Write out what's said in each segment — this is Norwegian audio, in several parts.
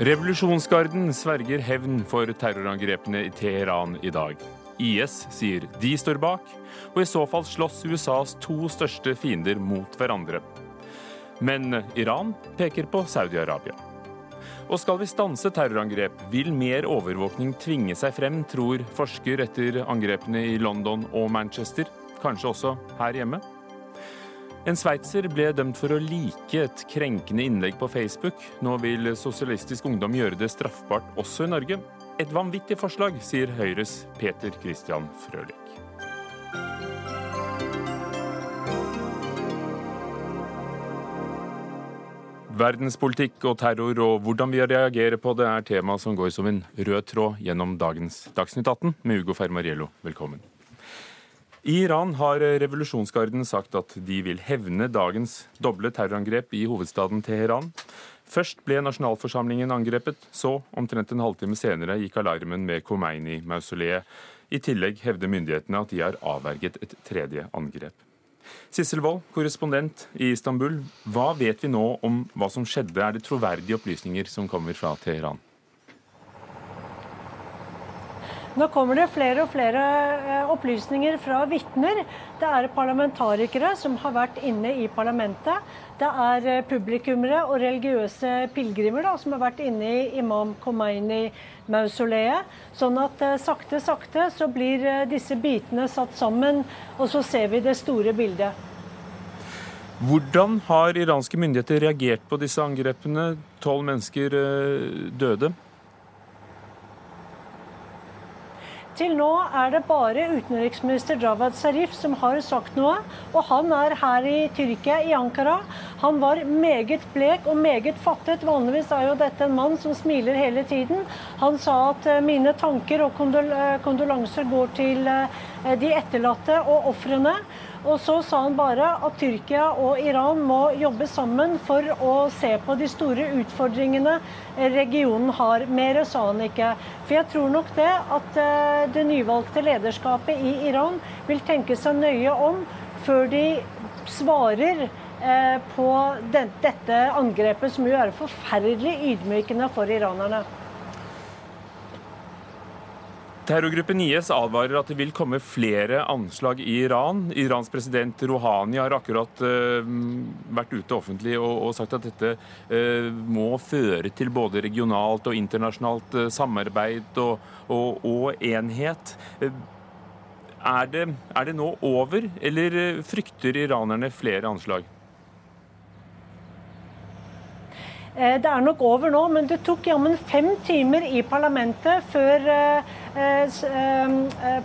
Revolusjonsgarden sverger hevn for terrorangrepene i Teheran i dag. IS sier de står bak, og i så fall slåss USAs to største fiender mot hverandre. Men Iran peker på Saudi-Arabia. Og skal vi stanse terrorangrep, vil mer overvåkning tvinge seg frem, tror forsker etter angrepene i London og Manchester. Kanskje også her hjemme? En sveitser ble dømt for å like et krenkende innlegg på Facebook. Nå vil Sosialistisk Ungdom gjøre det straffbart også i Norge. Et vanvittig forslag, sier Høyres Peter Christian Frølich. Verdenspolitikk og terror og hvordan vi reagerer på det, er tema som går som en rød tråd gjennom dagens Dagsnytt 18 med Ugo Fermariello. Velkommen. I Iran har revolusjonsgarden sagt at de vil hevne dagens doble terrorangrep i hovedstaden Teheran. Først ble nasjonalforsamlingen angrepet, så, omtrent en halvtime senere, gikk alarmen med Khomeini-mausoleet. I tillegg hevder myndighetene at de har avverget et tredje angrep. Sissel Wold, korrespondent i Istanbul. Hva vet vi nå om hva som skjedde? Er det troverdige opplysninger som kommer fra Teheran? Nå kommer det flere og flere eh, opplysninger fra vitner. Det er parlamentarikere som har vært inne i parlamentet. Det er eh, publikummere og religiøse pilegrimer som har vært inne i Imam Khomeini-mausoleet. Sånn at eh, sakte, sakte så blir disse bitene satt sammen, og så ser vi det store bildet. Hvordan har iranske myndigheter reagert på disse angrepene? Tolv mennesker døde. Til nå er det bare utenriksminister Javad Zarif som har sagt noe. Og han er her i Tyrkia, i Ankara. Han var meget blek og meget fattet. Vanligvis er jo dette en mann som smiler hele tiden. Han sa at eh, mine tanker og kondol eh, kondolanser går til eh, de etterlatte og ofrene. Og så sa han bare at Tyrkia og Iran må jobbe sammen for å se på de store utfordringene regionen har. Mer sa han ikke. For jeg tror nok det at eh, det nyvalgte lederskapet i Iran vil tenke seg nøye om før de svarer eh, på dette angrepet, som jo er forferdelig ydmykende for iranerne. Terrorgruppen IS advarer at det vil komme flere anslag i Iran. Irans president Rouhani har akkurat uh, vært ute offentlig og, og sagt at dette uh, må føre til både regionalt og internasjonalt uh, samarbeid og, og, og enhet. Er det, er det nå over, eller frykter iranerne flere anslag? Det er nok over nå, men det tok jammen fem timer i parlamentet før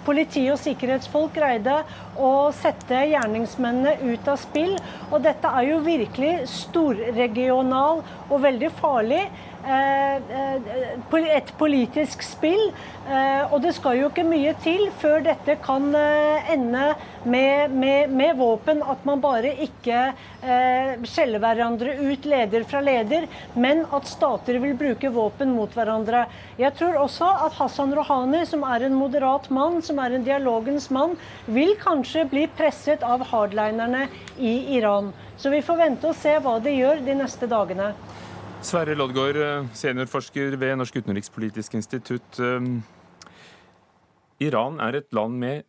politi og sikkerhetsfolk greide å sette gjerningsmennene ut av spill. Og dette er jo virkelig storregional og veldig farlig. Eh, eh, et politisk spill. Eh, og det skal jo ikke mye til før dette kan ende med, med, med våpen. At man bare ikke skjeller hverandre ut, leder fra leder, men at stater vil bruke våpen mot hverandre. Jeg tror også at Hassan Rouhani, som er en moderat mann, som er en dialogens mann, vil kanskje bli presset av hardlinerne i Iran. Så vi får vente og se hva de gjør de neste dagene. Sverre Loddgaard, eh, seniorforsker ved Norsk utenrikspolitisk institutt. Eh, Iran er et land med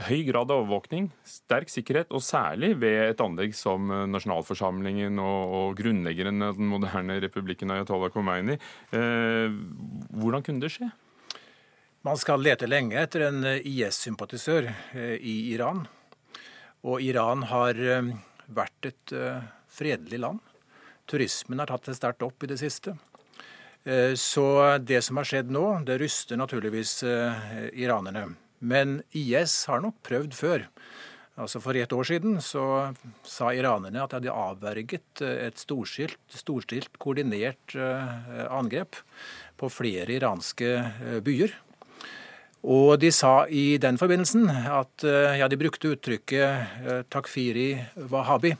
høy grad av overvåkning, sterk sikkerhet, og særlig ved et anlegg som eh, nasjonalforsamlingen og, og grunnleggeren av den moderne republikken Ayatollah Khomeini. Hvordan kunne det skje? Man skal lete lenge etter en IS-sympatisør i Iran. Og Iran har vært et fredelig land. Turismen har tatt det sterkt opp i det siste. Eh, så det som har skjedd nå, det ryster naturligvis eh, iranerne. Men IS har nok prøvd før. Altså For et år siden så sa iranerne at de hadde avverget eh, et storstilt, storstilt koordinert angrep på flere iranske byer. Og de sa i den forbindelsen at ja, de brukte uttrykket takfiri wahabi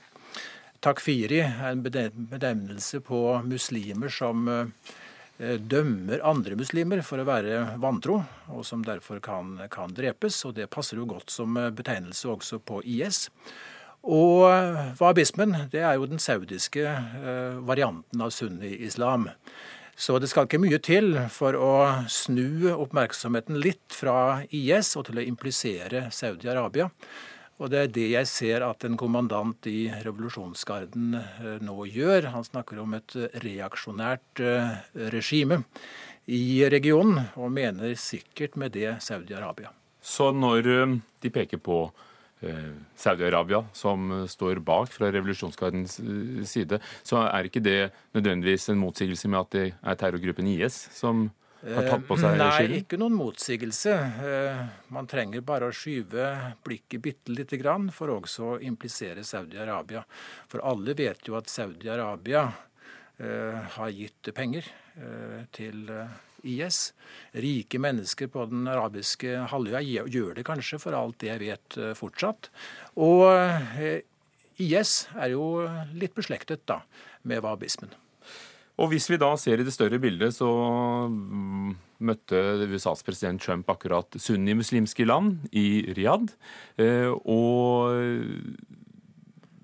Takfiri er en benevnelse på muslimer som eh, dømmer andre muslimer for å være vantro, og som derfor kan, kan drepes. og Det passer jo godt som eh, betegnelse også på IS. Og wahhabismen det er jo den saudiske eh, varianten av sunni-islam. Så det skal ikke mye til for å snu oppmerksomheten litt fra IS og til å implisere Saudi-Arabia. Og det er det jeg ser at en kommandant i revolusjonsgarden eh, nå gjør. Han snakker om et reaksjonært eh, regime i regionen, og mener sikkert med det Saudi-Arabia. Så når eh, de peker på Saudi-Arabia som står bak fra revolusjonsgardens side, så er ikke det nødvendigvis en motsigelse med at det er terrorgruppen IS som har tatt på seg skylden? Nei, ikke noen motsigelse. Eh, man trenger bare å skyve blikket bitte lite grann for også å implisere Saudi-Arabia. For alle vet jo at Saudi-Arabia har gitt penger til IS. Rike mennesker på den arabiske halvøya gjør det kanskje, for alt det jeg vet eh, fortsatt. Og eh, IS er jo litt beslektet da med wahhabismen. Og Hvis vi da ser i det større bildet, så mm, møtte USAs president Trump akkurat sunnimuslimske land i Riyadh. Eh, og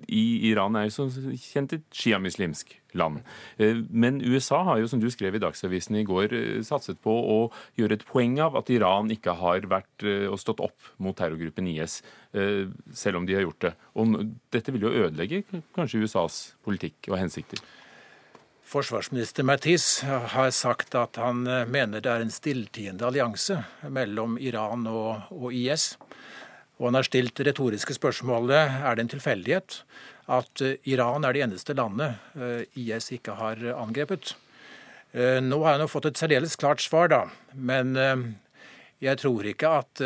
i Iran er jo som kjent et sjiamuslimsk land. Eh, men USA har jo, som du skrev i Dagsavisen i går, eh, satset på å gjøre et poeng av at Iran ikke har vært og stått opp mot terrorgruppen IS, selv om de har gjort det. Og dette vil jo ødelegge kanskje USAs politikk og hensikter. Forsvarsminister Mattis har sagt at han mener det er en stilltiende allianse mellom Iran og, og IS. Og han har stilt retoriske spørsmålet er det en tilfeldighet at eh, Iran er det eneste landet eh, IS ikke har angrepet. Eh, nå har han jo fått et særdeles klart svar, da. Men jeg tror ikke at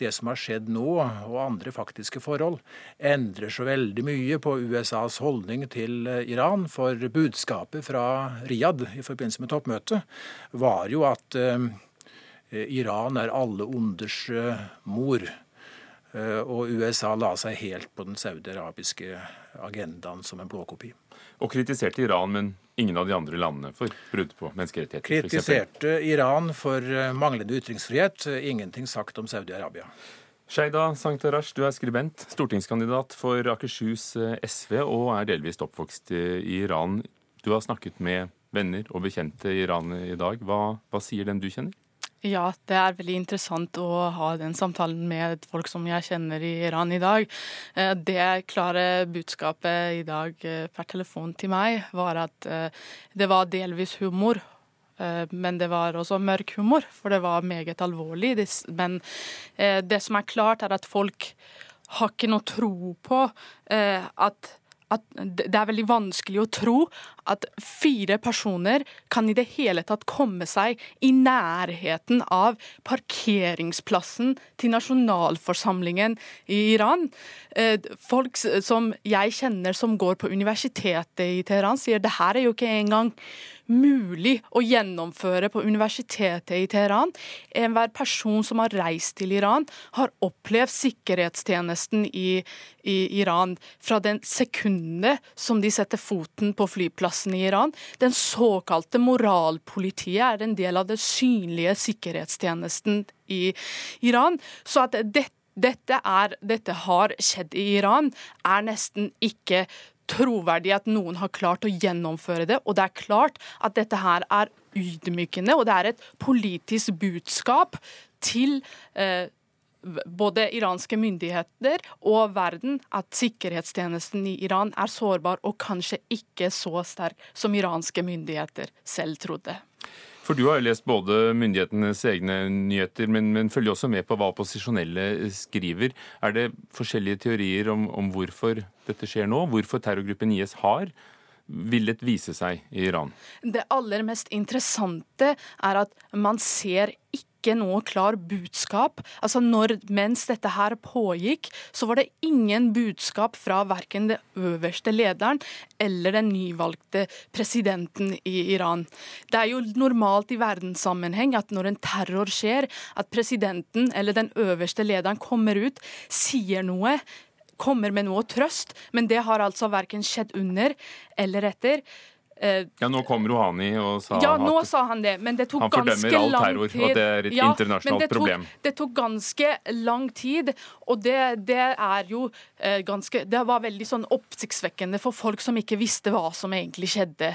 det som har skjedd nå, og andre faktiske forhold, endrer så veldig mye på USAs holdning til Iran. For budskapet fra Riyadh i forbindelse med toppmøtet var jo at Iran er alle onders mor. Eh, og USA la seg helt på den saudi-arabiske agendaen som en blåkopi. Og kritiserte Iran, men ingen av de andre landene for brudd på menneskerettigheter? Kritiserte Iran for eh, manglende ytringsfrihet. Ingenting sagt om Saudi-Arabia. Sheida Sanktarash, du er skribent, stortingskandidat for Akershus eh, SV og er delvis oppvokst i Iran. Du har snakket med venner og bekjente i Iran i dag. Hva, hva sier dem du kjenner? Ja, det er veldig interessant å ha den samtalen med folk som jeg kjenner i Iran i dag. Eh, det klare budskapet i dag eh, per telefon til meg var at eh, det var delvis humor. Men det var også mørk humor, for det var meget alvorlig. Men det som er klart, er at folk har ikke noe tro på at at det er veldig vanskelig å tro at fire personer kan i det hele tatt komme seg i nærheten av parkeringsplassen til nasjonalforsamlingen i Iran. Eh, folk som jeg kjenner som går på universitetet i Teheran, sier det her er jo ikke engang mulig å gjennomføre på universitetet i Teheran. Enhver person som har reist til Iran, har opplevd sikkerhetstjenesten i, i Iran fra den sekundet som de setter foten på flyplassen i Iran. Den såkalte moralpolitiet er en del av den synlige sikkerhetstjenesten i Iran. Så at dette dette, er, dette, har skjedd i Iran, er nesten ikke troverdig at noen har klart å gjennomføre det. Og det er klart at dette her er ydmykende, og det er et politisk budskap til eh, både iranske myndigheter og verden at sikkerhetstjenesten i Iran er sårbar og kanskje ikke så sterk som iranske myndigheter selv trodde. For du har jo lest både myndighetenes egne nyheter, men, men, følger også med på hva opposisjonelle skriver. Er det forskjellige teorier om, om hvorfor dette skjer nå? Hvorfor terrorgruppen IS har villet vise seg i Iran? Det aller mest interessante er at man ser ikke ikke noe klar budskap. Altså når, Mens dette her pågikk, så var det ingen budskap fra verken det øverste lederen eller den nyvalgte presidenten i Iran. Det er jo normalt i verdenssammenheng at når en terror skjer, at presidenten eller den øverste lederen kommer ut, sier noe, kommer med noe trøst, men det har altså verken skjedd under eller etter. Eh, ja, Nå kom Rouhani og sa ja, nå sa han det, men det tok han fordømmer all terror, og det er et ja, internasjonalt det tok, problem. Det tok ganske lang tid, og det, det er jo uh, ganske Det var veldig sånn oppsiktsvekkende for folk som ikke visste hva som egentlig skjedde.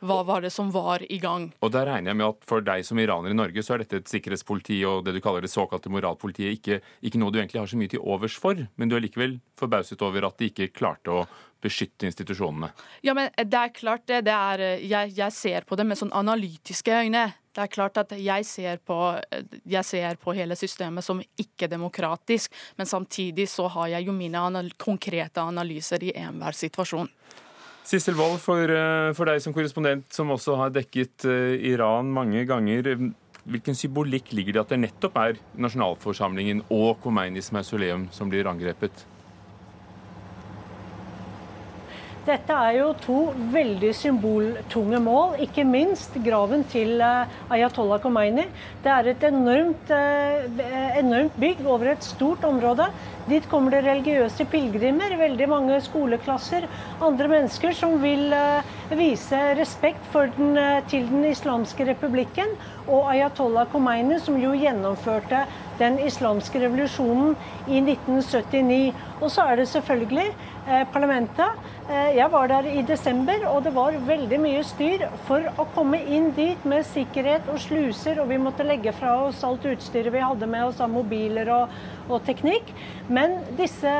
hva var det som var i gang. Og der regner jeg med at for deg som iraner i Norge, så er dette et sikkerhetspoliti og det du kaller det såkalte moralpolitiet ikke, ikke noe du egentlig har så mye til overs for, men du er likevel forbauset over at de ikke klarte å beskytte institusjonene? Ja, men det er klart det. det er, jeg, jeg, ser på det med sånn analytiske øyne. Det er klart at jeg ser, på, jeg ser på hele systemet som ikke-demokratisk, men samtidig så har jeg jo mine anal konkrete analyser i enhver situasjon. Sissel Wold, for, eh, for, deg som korrespondent som også har dekket Iran mange ganger. Hvilken symbolikk ligger det i at det nettopp er nasjonalforsamlingen og Khomeinis mausoleum som blir angrepet? Dette er jo to veldig symboltunge mål, ikke minst graven til eh, Ayatollah Khomeini. Det er et enormt, eh, enormt bygg over et stort område. Dit kommer det religiøse pilegrimer, veldig mange skoleklasser, andre mennesker som vil eh, vise respekt den, til den islamske republikken og Ayatollah Khomeini, som jo gjennomførte den islamske revolusjonen i 1979. Og så er det selvfølgelig parlamentet. Eh, jeg var der i desember, og det var veldig mye styr for å komme inn dit med sikkerhet og sluser, og vi måtte legge fra oss alt utstyret vi hadde med oss av mobiler og, og teknikk. Men disse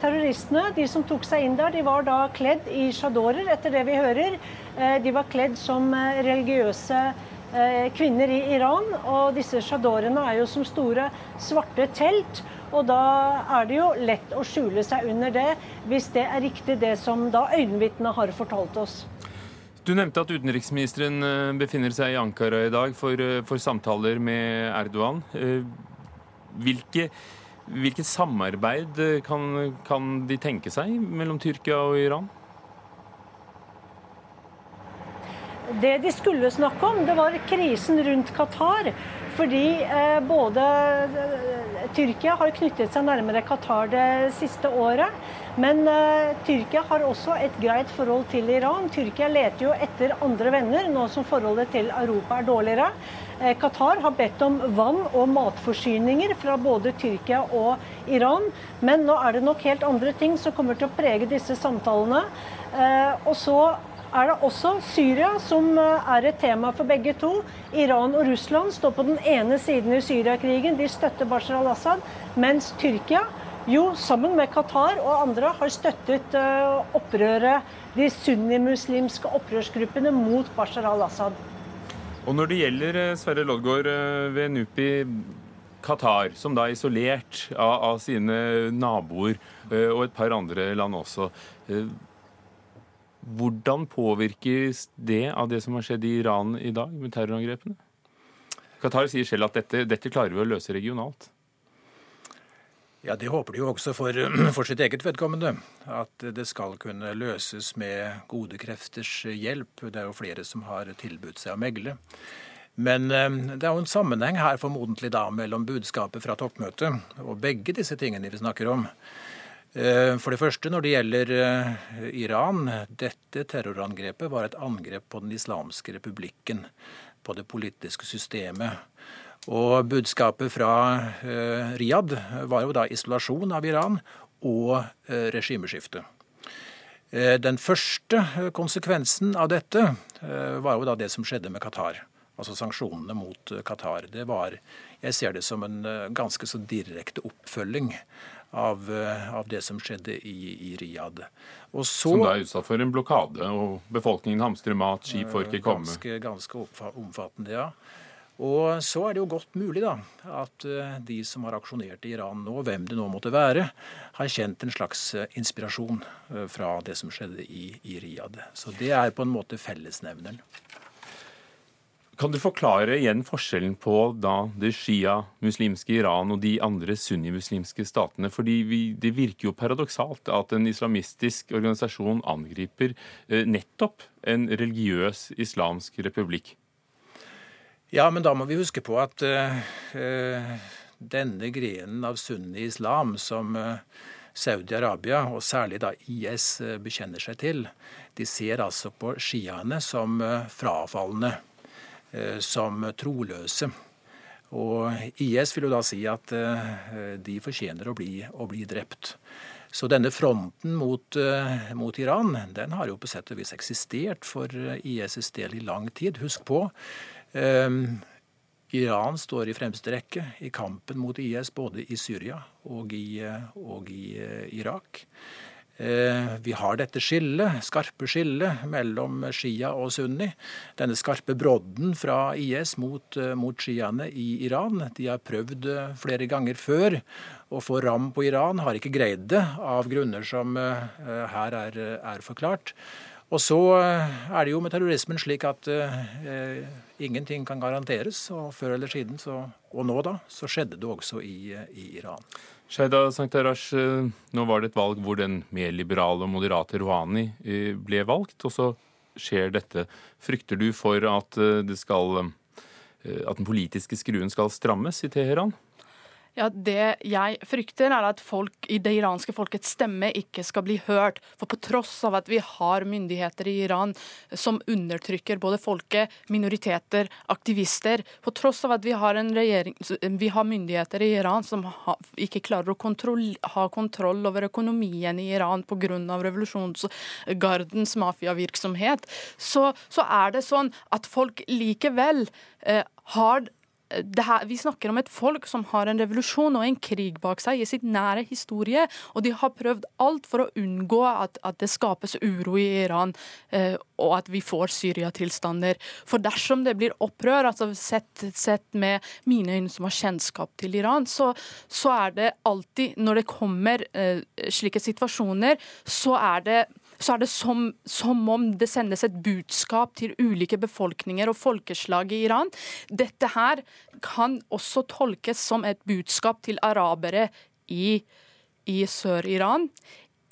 terroristene, de som tok seg inn der, de var da kledd i sjadorer, etter det vi hører. Eh, de var kledd som religiøse kvinner i Iran, og disse sjadorene er jo som store svarte telt. Og da er det jo lett å skjule seg under det, hvis det er riktig det som da øyenvitnene har fortalt oss. Du nevnte at utenriksministeren eh, befinner seg i Ankara i dag for, eh, for samtaler med Erdogan. Eh, hvilke, hvilket samarbeid kan, kan de tenke seg mellom Tyrkia og Iran? Det de skulle snakke om, det var krisen rundt Qatar. Fordi eh, både eh, Tyrkia har knyttet seg nærmere Qatar det siste året. Men eh, Tyrkia har også et greit forhold til Iran. Tyrkia leter jo etter andre venner nå som forholdet til Europa er dårligere. Eh, Qatar har bedt om vann og matforsyninger fra både Tyrkia og Iran. Men nå er det nok helt andre ting som kommer til å prege disse samtalene. Eh, og så er det også Syria som eh, er et tema for begge to. Iran og Russland står på den ene siden i Syriakrigen. De støtter Bashar al-Assad. Mens Tyrkia, jo sammen med Qatar og andre, har støttet eh, opprøret, de sunnimuslimske opprørsgruppene mot Bashar al-Assad. Og når det gjelder eh, Sverre Loddgaard ved NUPI, Qatar, som da er isolert av, av sine naboer, og et par andre land også. Hvordan påvirkes det av det som har skjedd i Iran i dag, med terrorangrepene? Qatar sier selv at dette, dette klarer vi å løse regionalt. Ja, Det håper de jo også for, for, sitt eget vedkommende. At det skal kunne løses med gode krefters hjelp. Det er jo flere som har tilbudt seg å megle. Men eh, det er jo en sammenheng her formodentlig da mellom budskapet fra toppmøtet og begge disse tingene vi snakker om. Eh, for det første, når det gjelder eh, Iran. Dette terrorangrepet var et angrep på den islamske republikken, på det politiske systemet. Og budskapet fra eh, Riyadh var jo da isolasjon av Iran og regimeskifte. Den første konsekvensen av dette var jo da det som skjedde med Qatar. Altså sanksjonene mot Qatar. Det var, jeg ser det som en ganske så direkte oppfølging av, eh, av det som skjedde i, i Riyadh. Så, som da er utsatt for en blokade, og befolkningen hamstrer mat, skip får ikke komme? Ganske, ganske omfattende, ja. Og så er det jo godt mulig da, at eh, de som har aksjonert i Iran nå, hvem det nå måtte være, har kjent en slags eh, inspirasjon fra det som skjedde i, i Riyadh. Så det er på en måte fellesnevneren. Kan du forklare igjen forskjellen på da det shia-muslimske Iran og de andre sunnimuslimske statene? Fordi Det virker jo paradoksalt at en islamistisk organisasjon angriper eh, nettopp en religiøs islamsk republikk. Ja, men da må vi huske på at uh, denne grenen av sunni-islam som uh, Saudi-Arabia, og særlig da IS, uh, bekjenner seg til, de ser altså på sjiaene som frafalne. Eh, som troløse. Og IS vil jo da si at de fortjener å bli, å bli drept. Så denne fronten mot, mot, Iran den har jo på sett og vis eksistert for IS' del i lang tid. Husk på. eh, Iran står i fremste rekke i kampen mot IS både i Syria og i, og i eh, Irak. Eh, vi har dette skillet, skarpe skillet mellom Shia og Sunni. Denne skarpe brodden fra IS mot, eh, mot sjiaene i Iran. De har prøvd flere ganger før å få ram på Iran, har ikke greid det av grunner som her er, er forklart. Og så er det jo med terrorismen slik at eh, ingenting kan garanteres. Og før eller siden, så, og nå da, så skjedde det også i, i Iran. Sheida Sanktarash, eh, nå var det et valg hvor den mer liberale og moderate Rouhani eh, ble valgt, og så skjer dette. Frykter du for at, eh, skal, at den politiske skruen skal strammes i Teheran? Ja, Det jeg frykter, er at folk i det iranske folkets stemme ikke skal bli hørt. For på tross av at vi har myndigheter i Iran som undertrykker både folket, minoriteter, aktivister, på tross av at vi har, regjering, vi har myndigheter i Iran som ikke klarer å kontroll, ha kontroll over økonomien i Iran pga. revolusjonsgardens mafiavirksomhet, så, så er det sånn at folk likevel eh, har her, vi snakker om et folk som har en revolusjon og en krig bak seg i sitt nære historie, og de har prøvd alt for å unngå at, at det skapes uro i Iran, eh, og at vi får Syria-tilstander. For dersom det blir opprør, altså sett, sett, med mine øyne som har kjennskap til Iran, så, så er det alltid, når det kommer eh, slike situasjoner, så er det så er det som, som, om det sendes et budskap til ulike befolkninger og folkeslag i Iran. Dette her kan også tolkes som et budskap til arabere i, i Sør-Iran.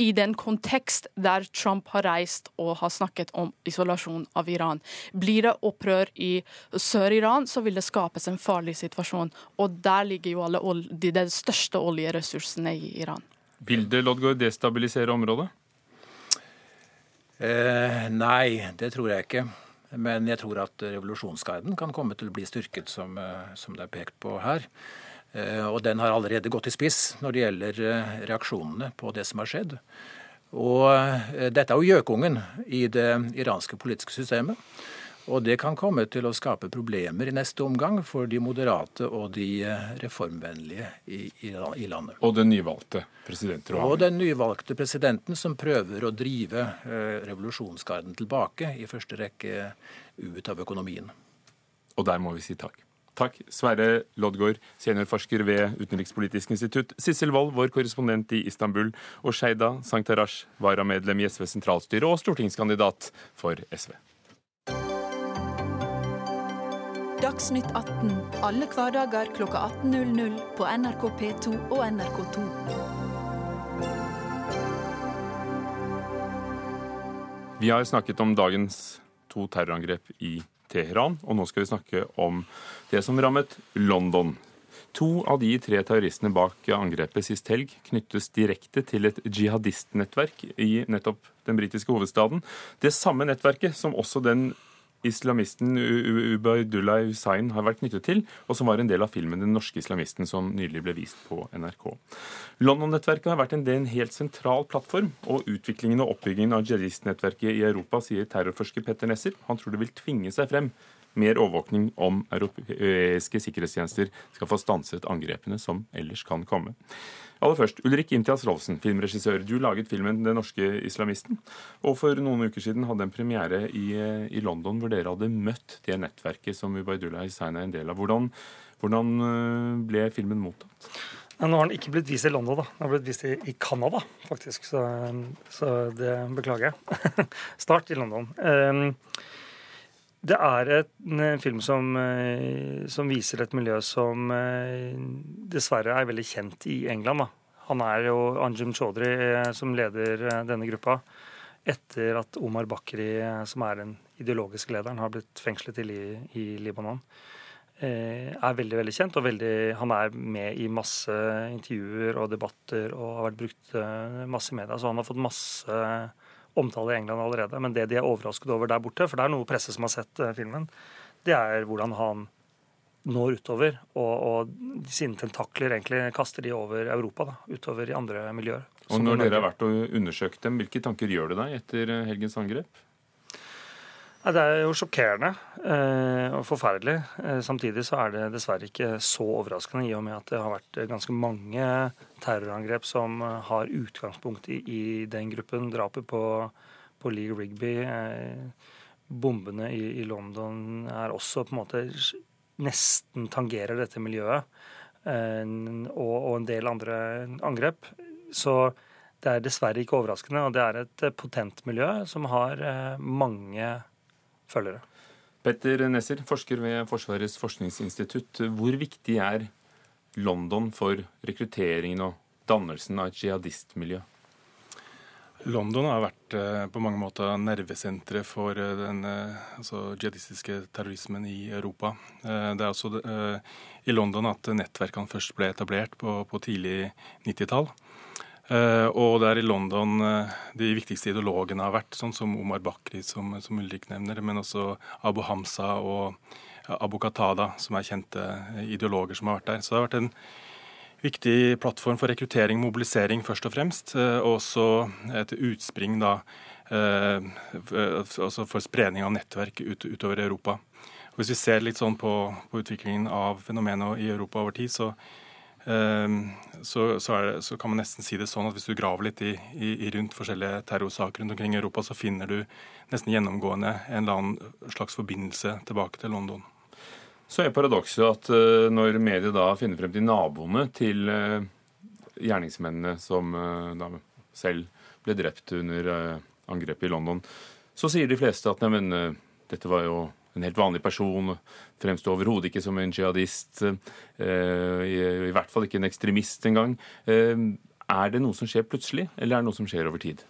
I den kontekst der Trump har reist og har snakket om isolasjon av Iran. Blir det opprør i Sør-Iran, så vil det skapes en farlig situasjon. Og der ligger jo alle de, de største oljeressursene i Iran. Vil det Lodgaard, destabilisere området? Eh, nei, det tror jeg ikke. Men jeg tror at revolusjonsguiden kan komme til å bli styrket, som, eh, som det er pekt på her. Eh, og den har allerede gått i spiss når det gjelder eh, reaksjonene på det som har skjedd. Og eh, dette er jo gjøkungen i det iranske politiske systemet. Og det kan komme til å skape problemer i neste omgang for de moderate og de eh, reformvennlige i, i, i landet. Og den nyvalgte presidenten. Og den nyvalgte presidenten som prøver å drive eh, revolusjonsgarden tilbake, i første rekke ut av økonomien. Og der må vi si takk. Takk, Sverre Loddgaard, seniorforsker ved Utenrikspolitisk institutt, Sissel Wold, vår korrespondent i Istanbul, og Sheida Sanktarash, varamedlem i SV sentralstyre og stortingskandidat for SV. Dagsnytt 18 alle hverdager kl 18.00 på NRK P2 og NRK2. Vi har snakket om dagens to terrorangrep i Teheran, og nå skal vi snakke om det som rammet London. To av de tre terroristene bak angrepet sist helg knyttes direkte til et jihadistnettverk i nettopp den britiske hovedstaden. Det samme nettverket som også den islamisten Ubaydullah Hussain har vært knyttet til, og som var en del av filmen 'Den norske islamisten', som nylig ble vist på NRK. London-nettverket har vært en, del, en helt sentral plattform, og utviklingen og oppbyggingen av jihadistnettverket i Europa, sier terrorforsker Petter Nesser. Han tror det vil tvinge seg frem mer overvåkning om europeiske sikkerhetstjenester skal få stanset angrepene som ellers kan komme. Aller først, Ulrik Imtias Rolfsen, filmregissør. Du laget filmen 'Den norske islamisten'. Og for noen uker siden hadde en premiere i, i London hvor dere hadde møtt det nettverket som Ubaydullah Hussein er en del av. Hvordan, hvordan øh, ble filmen mottatt? Nå har den ikke blitt vist i London, da. Den har blitt vist i, i Canada, faktisk. Så, så, det beklager jeg. Start i London. Um, det er en film som, eh, som, viser et miljø som eh, dessverre er veldig kjent i England. Da. Han er jo Anjum Chaudhry eh, som leder denne gruppa. Etter at Omar Bakri, som er den ideologiske lederen, har blitt fengslet i, i Libanon. Er veldig veldig kjent, og veldig, han er med i masse intervjuer og debatter og har vært brukt masse i media. Så han har fått masse omtale i England allerede. Men det de er overrasket over der borte, for det er noe presse som har sett uh, filmen, det er hvordan han når utover, og, og sine tentakler egentlig kaster de over Europa, da, utover i andre miljøer. Og Når dere har vært og undersøkt dem, hvilke tanker gjør det deg etter helgens angrep? Det er jo sjokkerende eh, og forferdelig. Eh, samtidig så er det dessverre ikke så overraskende, i og med at det har vært ganske mange terrorangrep som har utgangspunkt i, i den gruppen. Drapet på, på Lee Rigby, eh, bombene i, i, London er også på en måte nesten tangerer dette miljøet. Og, og en del andre angrep. Så det er dessverre ikke overraskende. Og det er et potent miljø som har mange følgere. Petter Nesser, forsker ved Forsvarets forskningsinstitutt. Hvor viktig er London for rekrutteringen og dannelsen av et jihadistmiljø? London har vært eh, på mange måter nervesenteret for eh, den eh, altså, jihadistiske terrorismen i Europa. Det er også i London at nettverkene først ble etablert på, på tidlig 90-tall. Eh, og det er i London eh, de viktigste ideologene har vært, sånn som Omar Bakri, som, som Ulrik nevner, men også Abu Hamza og Abu Qatada, som er kjente ideologer som har vært der. Så det har vært en viktig plattform for rekruttering, og mobilisering først og fremst, eh, og også et utspring da, altså for spredning av nettverk ut, utover Europa. Hvis vi ser litt sånn på, på utviklingen av fenomenet i Europa over tid, så så, så, det, så, kan man nesten si det sånn at hvis du graver litt i, i, rundt forskjellige terrorsaker rundt omkring i Europa, så finner du nesten gjennomgående en eller annen slags forbindelse tilbake til London. Så er paradokset at uh, når mediet da finner frem til naboene til uh, gjerningsmennene som uh, da selv ble drept under angrepet i London, så sier de fleste at neimen, dette var jo en helt vanlig person. Fremsto overhodet ikke som en jihadist. Eh, I hvert fall ikke en ekstremist engang. Eh, er det noe som skjer plutselig, eller er det noe som skjer over tid?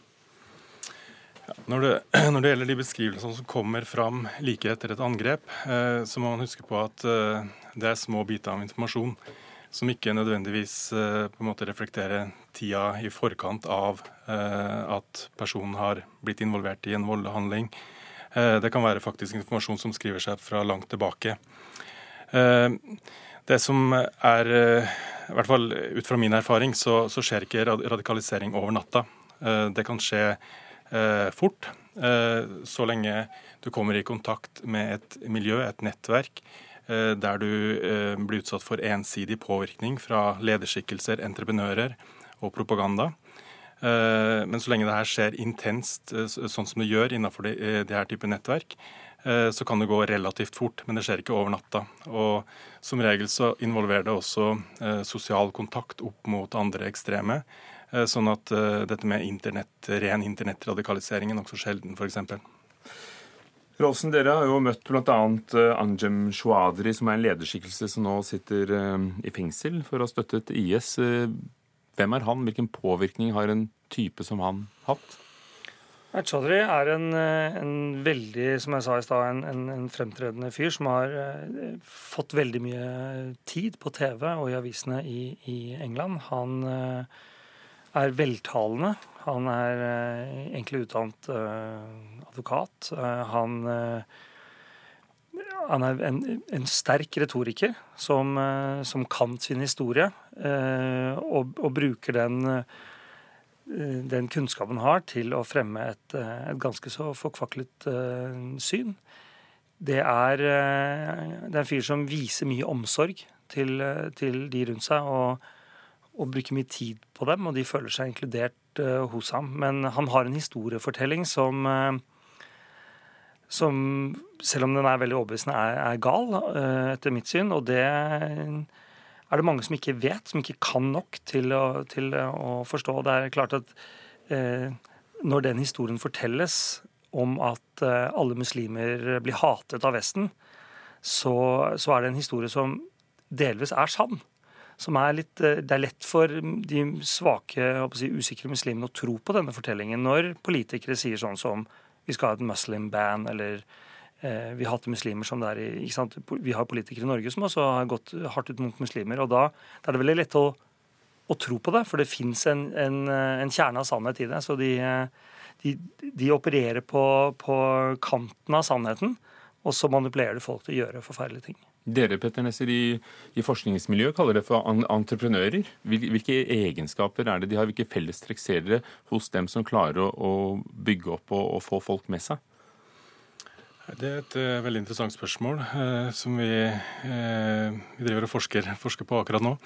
Når, det, når, det, gjelder de beskrivelsene som kommer fram like etter et angrep, eh, så må man huske på at det er små biter av informasjon som ikke nødvendigvis på en måte reflekterer tida i forkant av at personen har blitt involvert i en voldelig handling Eh, det kan være faktisk informasjon som skriver seg fra langt tilbake. Eh, det som er, eh, i hvert fall ut fra min erfaring, så, så skjer ikke radikalisering over natta. Det kan skje fort, så lenge du kommer i kontakt med et miljø, et nettverk, der du blir utsatt for ensidig påvirkning fra lederskikkelser, entreprenører og propaganda. Eh, men så lenge det her skjer intenst, eh, sånn som det gjør innenfor det, eh, her type nettverk, så kan det gå relativt fort, men det skjer ikke over natta. Og som regel så involverer det også sosial kontakt opp mot andre ekstreme. Sånn at dette med internett, ren internettradikalisering er nokså sjelden, f.eks. Rolsen, dere har jo møtt bl.a. Anjem Shwadri, som er en lederskikkelse som nå sitter i fengsel for å ha støttet IS. Hvem er han? Hvilken påvirkning har en type som han hatt? Chaudhry er en, eh, en, veldig, som jeg sa i stad, en, en, en, fremtredende fyr som har uh, fått veldig mye tid på TV og i avisene i, i England. Han uh, er veltalende. Han er egentlig utdannet advokat. han han er en, en sterk retoriker som, eh, som, kan sin historie, eh, og, og bruker den, eh, den kunnskapen han har, til å fremme et, et ganske så forkvaklet syn. Det er, det er, en fyr som viser mye omsorg til, til de rundt seg, og, og, bruker mye tid på dem, og de føler seg inkludert hos ham. Men han har en historiefortelling som som, selv om den er veldig overbevisende, er, er, gal, uh, etter mitt syn. Og det er det mange som ikke vet, som ikke kan nok til å, til å forstå. Det er klart at eh, når den historien fortelles om at eh, alle muslimer blir hatet av Vesten, så, så, er det en historie som delvis er sann. Som er litt, det er lett for de svake, si, usikre muslimene å tro på denne fortellingen når politikere sier sånn som vi skal ha et muslim ban, eller eh, vi har muslimer som det er i? Vi har politikere i Norge som også har gått hardt ut mot muslimer. og Da, da er det veldig lett å, å, tro på det, for det fins en, en, en, kjerne av sannhet i det. Så de, de, de opererer på, på kanten av sannheten, og så manipulerer de folk til å gjøre forferdelige ting. Dere Petter Nesser, i, i forskningsmiljøet kaller det for entreprenører. Hvilke egenskaper er det de har, hvilke fellestrekk ser dere hos dem som klarer å, å bygge opp og, og, få folk med seg? Det er et uh, veldig interessant spørsmål uh, som vi, uh, vi, driver og forsker, forsker på akkurat nå.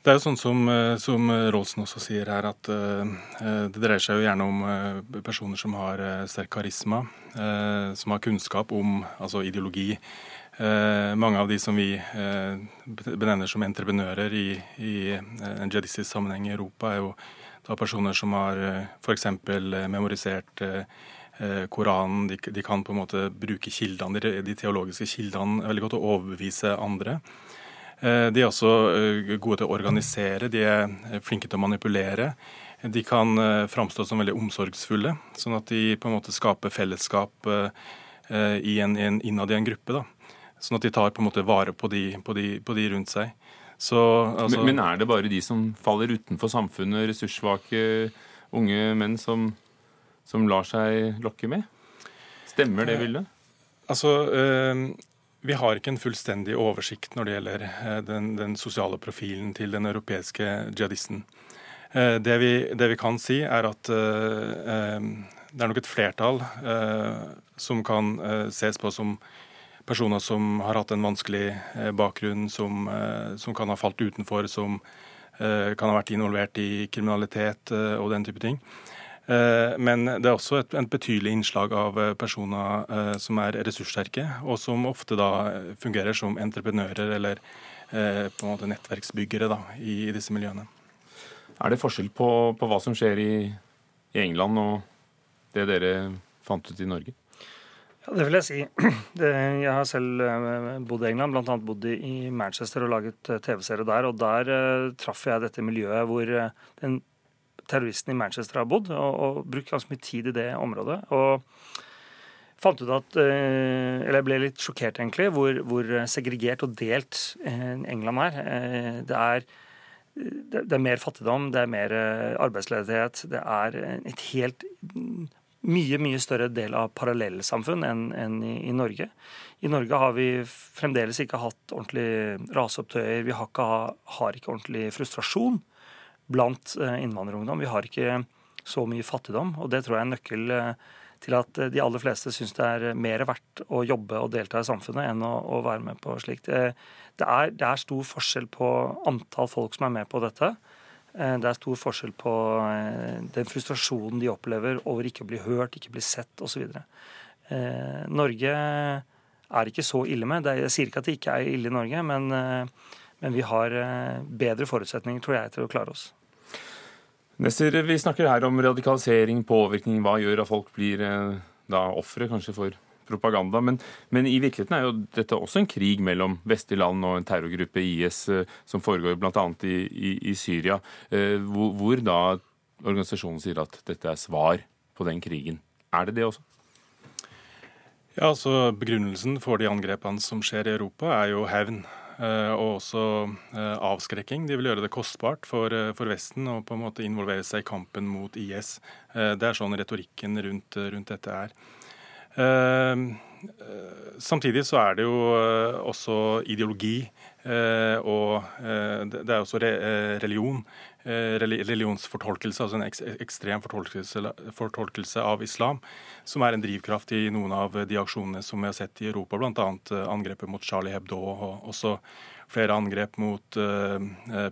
Det er jo sånn som, som Rolsen også sier her, at det dreier seg jo gjerne om personer som har sterk karisma, som har kunnskap om altså ideologi, mange av de som vi eh, benevner som entreprenører i, i eh, en jihadistisk sammenheng i Europa, er jo da personer som har eh, f.eks. memorisert Koranen. De, de, kan på en måte bruke kildene, de, de teologiske kildene veldig godt og overbevise andre. De er også gode til å organisere, de er flinke til å manipulere. De kan framstå som veldig omsorgsfulle, sånn at de på en måte skaper fellesskap i en, en, innad i en gruppe. da. Sånn at de tar på en måte vare på de, på de, på de rundt seg. Så, altså... men, men, er det bare de som faller utenfor samfunnet, ressurssvake unge menn, som, som lar seg lokke med? Stemmer det, bildet? Altså, øh, vi har ikke en fullstendig oversikt når det gjelder øh, den, den, sosiale profilen til den europeiske jihadisten. Det, vi, det, vi, kan si, er at uh, det er nok et flertall som kan ses på som personer som har hatt en vanskelig eh, bakgrunn, som, eh, som kan ha falt utenfor, som eh, kan ha vært involvert i kriminalitet og den type ting. Men det er også et, et betydelig innslag av personer som er ressurssterke, og som ofte da fungerer som entreprenører eller på en måte nettverksbyggere da, i, disse miljøene. Er det forskjell på, på hva som skjer i, i England og det dere fant ut i Norge? Ja, Det vil jeg si. Jeg har selv eh, bodd i England, bl.a. bodd i Manchester og laget eh, TV-serie der. og Der uh, traff jeg dette miljøet hvor den terroristen i Manchester har bodd, og, og, brukt ganske mye tid i det området. og fant ut at, eller Jeg ble litt sjokkert, egentlig, hvor, hvor segregert og delt England er. Det er det er mer fattigdom, det er mer arbeidsledighet. Det er et helt mye mye større del av parallellsamfunn enn, enn i, i, Norge. I Norge har vi fremdeles ikke hatt ordentlig raseopptøyer. Vi har ikke, har ikke, ordentlig frustrasjon blant eh, innvandrerungdom. Vi har ikke så mye fattigdom, og det tror jeg er en nøkkel eh, til at de aller fleste syns det er mer verdt å jobbe og delta i samfunnet enn å, å være med på slikt. Det, er, det er stor forskjell på antall folk som er med på dette. Eh, det er stor forskjell på eh, den frustrasjonen de opplever over ikke å bli hørt, ikke bli sett osv. Eh, Norge er ikke så ille med. Jeg sier ikke at det ikke er ille i Norge, men, men vi har bedre forutsetninger, tror jeg, til å klare oss. Nesser, vi snakker her om radikalisering, påvirkning. Hva gjør at folk blir da ofre kanskje for propaganda. Men, men, i virkeligheten er jo dette også en krig mellom vestlige land og en terrorgruppe, IS, eh, som foregår bl.a. I, i, i Syria, eh, hvor, hvor da organisasjonen sier at dette er svar på den krigen. Er det det også? Ja, altså Begrunnelsen for de angrepene som skjer i Europa, er jo hevn. Eh, og også avskrekking. De vil gjøre det kostbart for, for, Vesten å på en måte involvere seg i kampen mot IS. Det er sånn retorikken rundt, rundt dette er. Ehm, eh, samtidig så er det jo eh, også ideologi, eh, og det er også religion. Religionsfortolkelse, altså en ekstrem fortolkelse, fortolkelse av islam, som er en drivkraft i noen av de aksjonene som vi har sett i Europa, bl.a. angrepet mot Charlie Hebdo og også flere angrep mot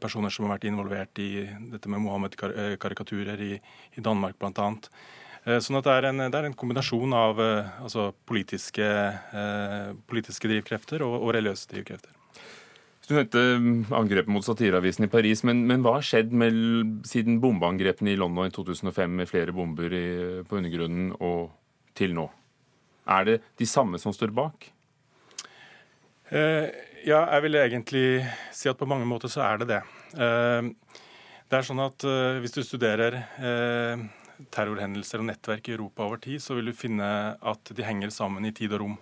personer som har vært involvert i dette med Mohammed-karikaturer i, Danmark bl.a. Eh, sånn at det er en, det er en kombinasjon av eh, altså politiske, eh, politiske, drivkrefter og, og religiøse drivkrefter. Du nevnte mm, angrepet mot satireavisen i Paris, men, men hva har skjedd med, siden bombeangrepene i London i 2005 med flere bomber i, på undergrunnen og til nå? Er det de samme som står bak? Eh, ja, jeg vil egentlig si at på mange måter så er det det. Eh, det er sånn at Hvis du studerer terrorhendelser og nettverk i Europa over tid, så vil du finne at de henger sammen i tid og rom.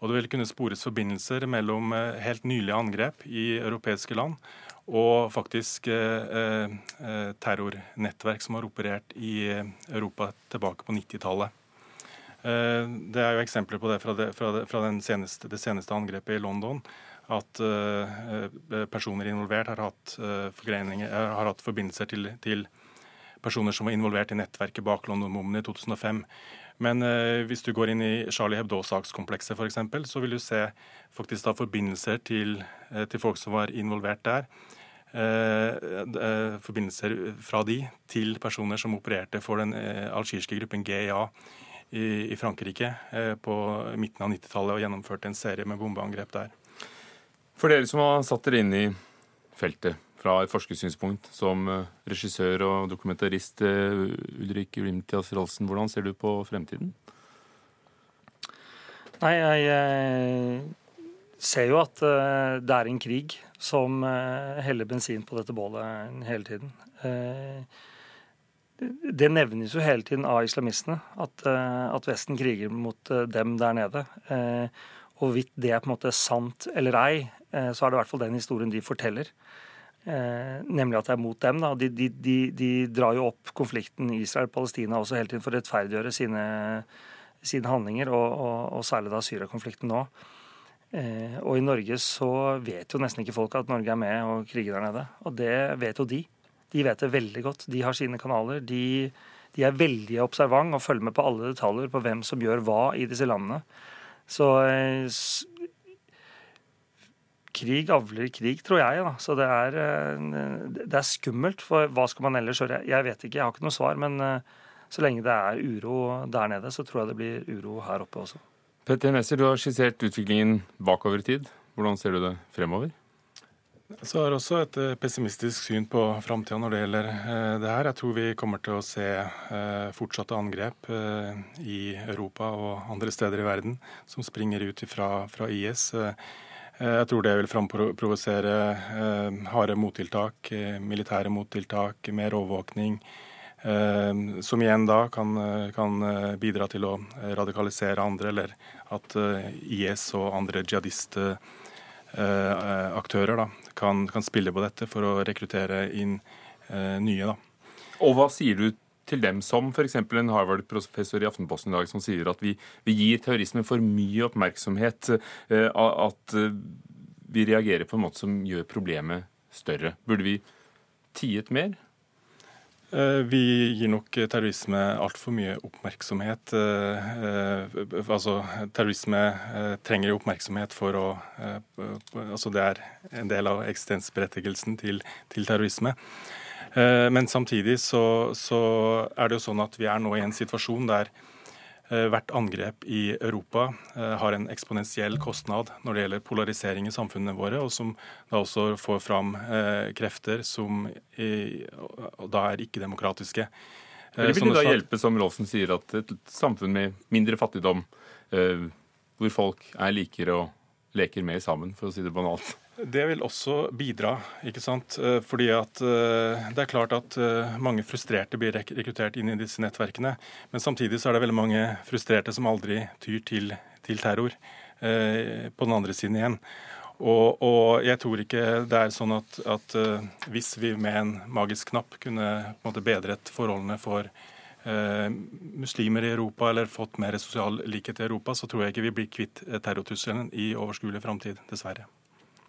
Og det vil kunne spores forbindelser mellom eh, helt nylige angrep i europeiske land og faktisk eh, eh terrornettverk som har operert i Europa tilbake på 90-tallet. Det er jo eksempler på det fra, det, fra, det, fra seneste, det seneste angrepet i London. At personer involvert har hatt, har hatt forbindelser til, til, personer som var involvert i nettverket bak London-bommene i 2005. Men eh, hvis du går inn i Charlie Hebdo-sakskomplekset f.eks., så vil du se faktisk da forbindelser til, eh, til folk som var involvert der. Eh, eh forbindelser fra de til personer som opererte for den eh, algirske gruppen GIA i, i Frankrike eh, på midten av 90-tallet og gjennomførte en serie med bombeangrep der. For dere som har satt dere inn i feltet, fra et forskersynspunkt som eh, regissør og dokumentarist eh, Ulrik Rimtias Rolsen. Hvordan ser du på fremtiden? Nei, jeg eh, ser jo at det er en krig som heller bensin på dette bålet hele tiden. Det nevnes jo hele tiden av islamistene, at, at Vesten kriger mot dem der nede. Hvorvidt det er på en måte sant eller ei, så er det i hvert fall den historien de forteller. Eh, nemlig at det er mot dem. Da. De, de, de, de drar jo opp konflikten Israel-Palestina også hele tiden for å rettferdiggjøre sine, sine handlinger, og, og, og, særlig da Syria-konflikten nå. Eh, og i Norge så vet jo nesten ikke folk at Norge er med og kriger der nede. Og det vet jo de. De vet det veldig godt. De har sine kanaler. De, de er veldig observant og følger med på alle detaljer på hvem som gjør hva i disse landene. Så eh, krig avler krig, tror jeg. Da. Så det er, eh, det er, skummelt. For hva skal man ellers gjøre? Jeg vet ikke, jeg har ikke noe svar. Men eh, så lenge det er uro der nede, så tror jeg det blir uro her oppe også. Petter Nesser, du har skissert utviklingen bakover i tid. Hvordan ser du det fremover? Så har også et eh, pessimistisk syn på framtida når det gjelder det her. Jeg tror vi kommer til å se fortsatte angrep i Europa og andre steder i verden som springer ut fra, fra IS. Eh, jeg tror det vil framprovosere eh, harde mottiltak, eh, militære mottiltak, mer overvåkning. Som igjen da kan, kan, bidra til å radikalisere andre, eller at IS og andre jihadistaktører kan, kan, spille på dette for å rekruttere inn nye. da. Og hva sier du til dem som f.eks. en Harvard-professor i Aftenposten i dag som sier at vi, vi gir terrorisme for mye oppmerksomhet, eh, at eh, vi reagerer på en måte som gjør problemet større. Burde vi tiet mer? Eh, vi gir nok terrorisme altfor mye oppmerksomhet. Altså, terrorisme trenger oppmerksomhet for å Altså, det er en del av eksistensberettigelsen til, til terrorisme. Eh, men samtidig så, så, er det jo sånn at vi er nå i en situasjon der eh, hvert angrep i Europa eh, har en eksponentiell kostnad når det gjelder polarisering i samfunnene våre, og som da også får fram krefter som da er ikke-demokratiske. Eller vil det da hjelpe, som Rolfsen sier, at et samfunn med mindre fattigdom, hvor folk er likere og leker mer sammen, for å si det banalt? Det vil også bidra, ikke sant. Eh, fordi at eh, det er klart at eh, mange frustrerte blir rekruttert inn i disse nettverkene. Men samtidig så er det veldig mange frustrerte som aldri tyr til, til terror. På den andre siden igjen. Og, og, jeg tror ikke det er sånn at, at hvis vi med en magisk knapp kunne på en måte bedret forholdene for eh, muslimer i Europa eller fått mer sosial likhet i Europa, så tror jeg ikke vi blir kvitt terrortrusselen i overskuelig framtid, dessverre.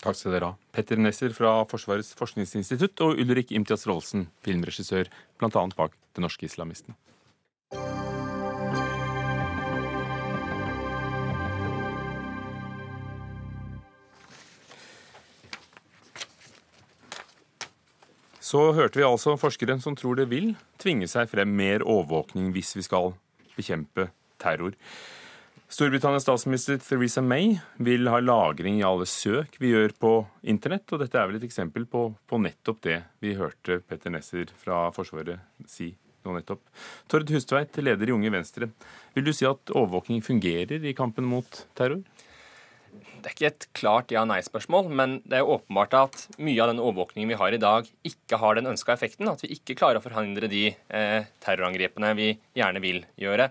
Takk skal dere ha. Petter Nesser fra Forsvarets forskningsinstitutt og Ulrik Imtias Rolsen, filmregissør, bl.a. bak Det norske islamistene. Så hørte vi altså forskere som tror det vil tvinge seg frem mer overvåkning hvis vi skal bekjempe terror. Storbritannias statsminister Theresa May vil ha lagring i alle søk vi gjør på internett, og dette er vel et eksempel på, på nettopp det vi hørte Petter Nesser fra Forsvaret si nå nettopp. Tord Hustveit, leder i Unge Venstre. Vil du si at overvåkning fungerer i kampen mot terror? Det er ikke et klart ja-nei-spørsmål, men det er åpenbart at mye av den overvåkningen vi har i dag, ikke har den ønska effekten. At vi ikke klarer å forhindre de eh, terrorangrepene vi gjerne vil gjøre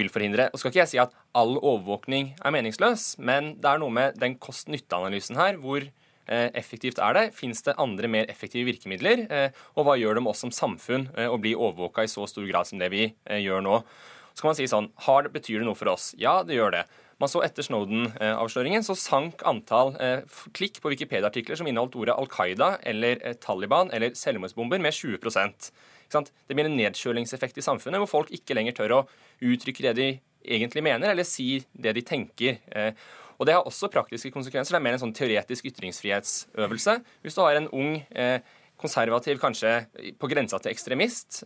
vil forhindre. Og skal ikke jeg si at all overvåkning er meningsløs, men det er noe med den kost-nytte-analysen her. Hvor eh, effektivt er det? Fins det andre, mer effektive virkemidler? Eh, og hva gjør det med oss som samfunn eh, å bli overvåka i så stor grad som det vi gjør nå? Så kan man si sånn har, Betyr det noe for oss? Ja, det gjør det. Man så Etter Snowden-avsløringen så sank antall eh, klikk på Wikipedia-artikler som inneholdt ordet Al Qaida eller eh, Taliban eller selvmordsbomber, med 20% Det blir en nedkjølingseffekt i samfunnet hvor folk ikke lenger tør å uttrykke det de egentlig mener, eller si det de tenker. Eh, og Det har også praktiske konsekvenser. Det er mer en sånn teoretisk ytringsfrihetsøvelse. Hvis du har en ung konservativ, kanskje på grensa til ekstremist,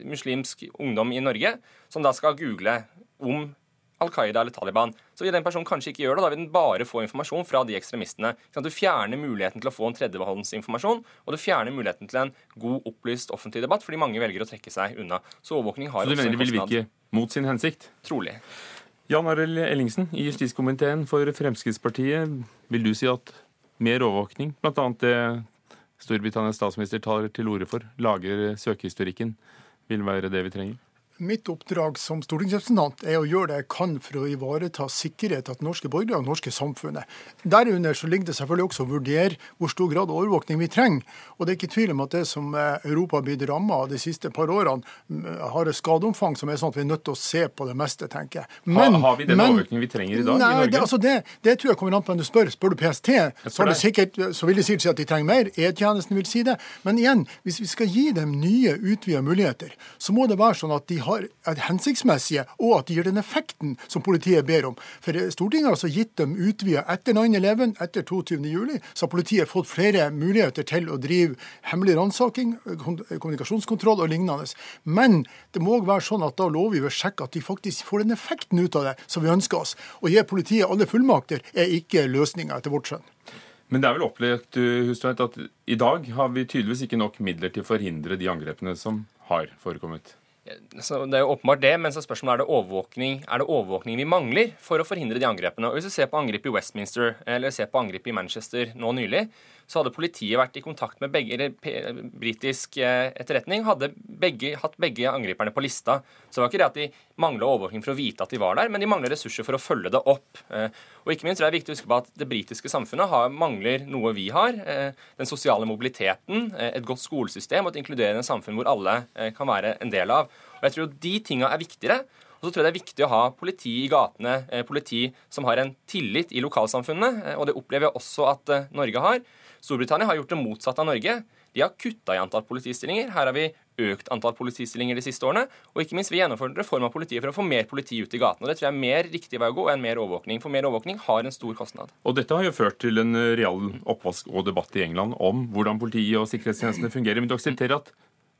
muslimsk ungdom i Norge, som da skal google om Al Qaida eller Taliban, så vil den personen kanskje ikke gjøre det. Da vil den bare få informasjon fra de ekstremistene. Du fjerner muligheten til å få en tredjehåndsinformasjon, og du fjerner muligheten til en god, opplyst offentlig debatt, fordi mange velger å trekke seg unna. Så overvåkning har så du mener det vil virke mot sin hensikt? Trolig. Jan Arild Ellingsen i justiskomiteen for Fremskrittspartiet. Vil du si at mer overvåkning, bl.a. det Storbritannias statsminister tar til orde for, lager søkehistorikken, vil være det vi trenger? Mitt oppdrag som stortingsrepresentant er å gjøre det jeg kan for å ivareta sikkerhet til norske borgere og norske samfunnet. Derunder så ligger det selvfølgelig også å vurdere hvor stor grad av overvåkning vi trenger. Og det er ikke tvil om at det som eh, Europa har blitt ramma av de siste par årene, har et skadeomfang som er sånn at vi er nødt til å se på det meste, tenker jeg. Men, har, har vi den overvåkningen vi trenger i dag nei, i Norge? Det, altså det, det, tror jeg kommer an på hvem du spør. Spør du PST, så, sikkert, så, vil de sikkert si at de trenger mer. E-tjenesten vil si det. Men igjen, hvis vi skal gi dem nye, utvida muligheter, så må det være sånn at de har, er hensiktsmessige, og at de gir den effekten som politiet ber om. For Stortinget har altså gitt dem utvida etter 9-11, etter 22.07, så har politiet fått flere muligheter til å drive hemmelig ransaking, kommunikasjonskontroll og lignende. Men det må være sånn at da lovgiver sjekker at de faktisk får den effekten ut av det som vi ønsker oss. Å gi politiet alle fullmakter er ikke løsninga, etter vårt skjønn. Men det er vel opplevd Hustveit, at i dag har vi tydeligvis ikke nok midler til å forhindre de angrepene som har forekommet? Så det er jo åpenbart det, men så spørsmålet er det overvåkning er det overvåkning vi mangler for å forhindre de angrepene. Og Hvis du ser på angrepet i Westminster eller ser på angrepet i Manchester nå nylig, så hadde politiet vært i kontakt med begge, eller britisk eh, etterretning hadde begge, hatt begge angriperne på lista. Så det var ikke det at de mangla overvåkning for å vite at de var der, men de mangla ressurser for å følge det opp. Eh, og ikke minst er det viktig å huske på at det britiske samfunnet har, mangler noe vi har. Eh, den sosiale mobiliteten, et godt skolesystem og et inkluderende samfunn hvor alle kan være en del av. Og jeg tror de tinga er viktigere. Og så tror jeg det er viktig å ha politi i gatene, politi som har en tillit i lokalsamfunnet. Og det opplever jeg også at Norge har. Storbritannia har gjort det motsatte av Norge. De har kutta i antall politistillinger. Her har vi økt antall politistillinger de siste årene. Og ikke minst, vi gjennomfører en reform av politiet for å få mer politi ut i gatene. Det tror jeg er mer riktig vei å gå enn mer overvåkning. For mer overvåkning har en stor kostnad. Og dette har jo ført til en real oppvask og debatt i England om hvordan politiet og sikkerhetstjenestene fungerer. Men du aksepterer at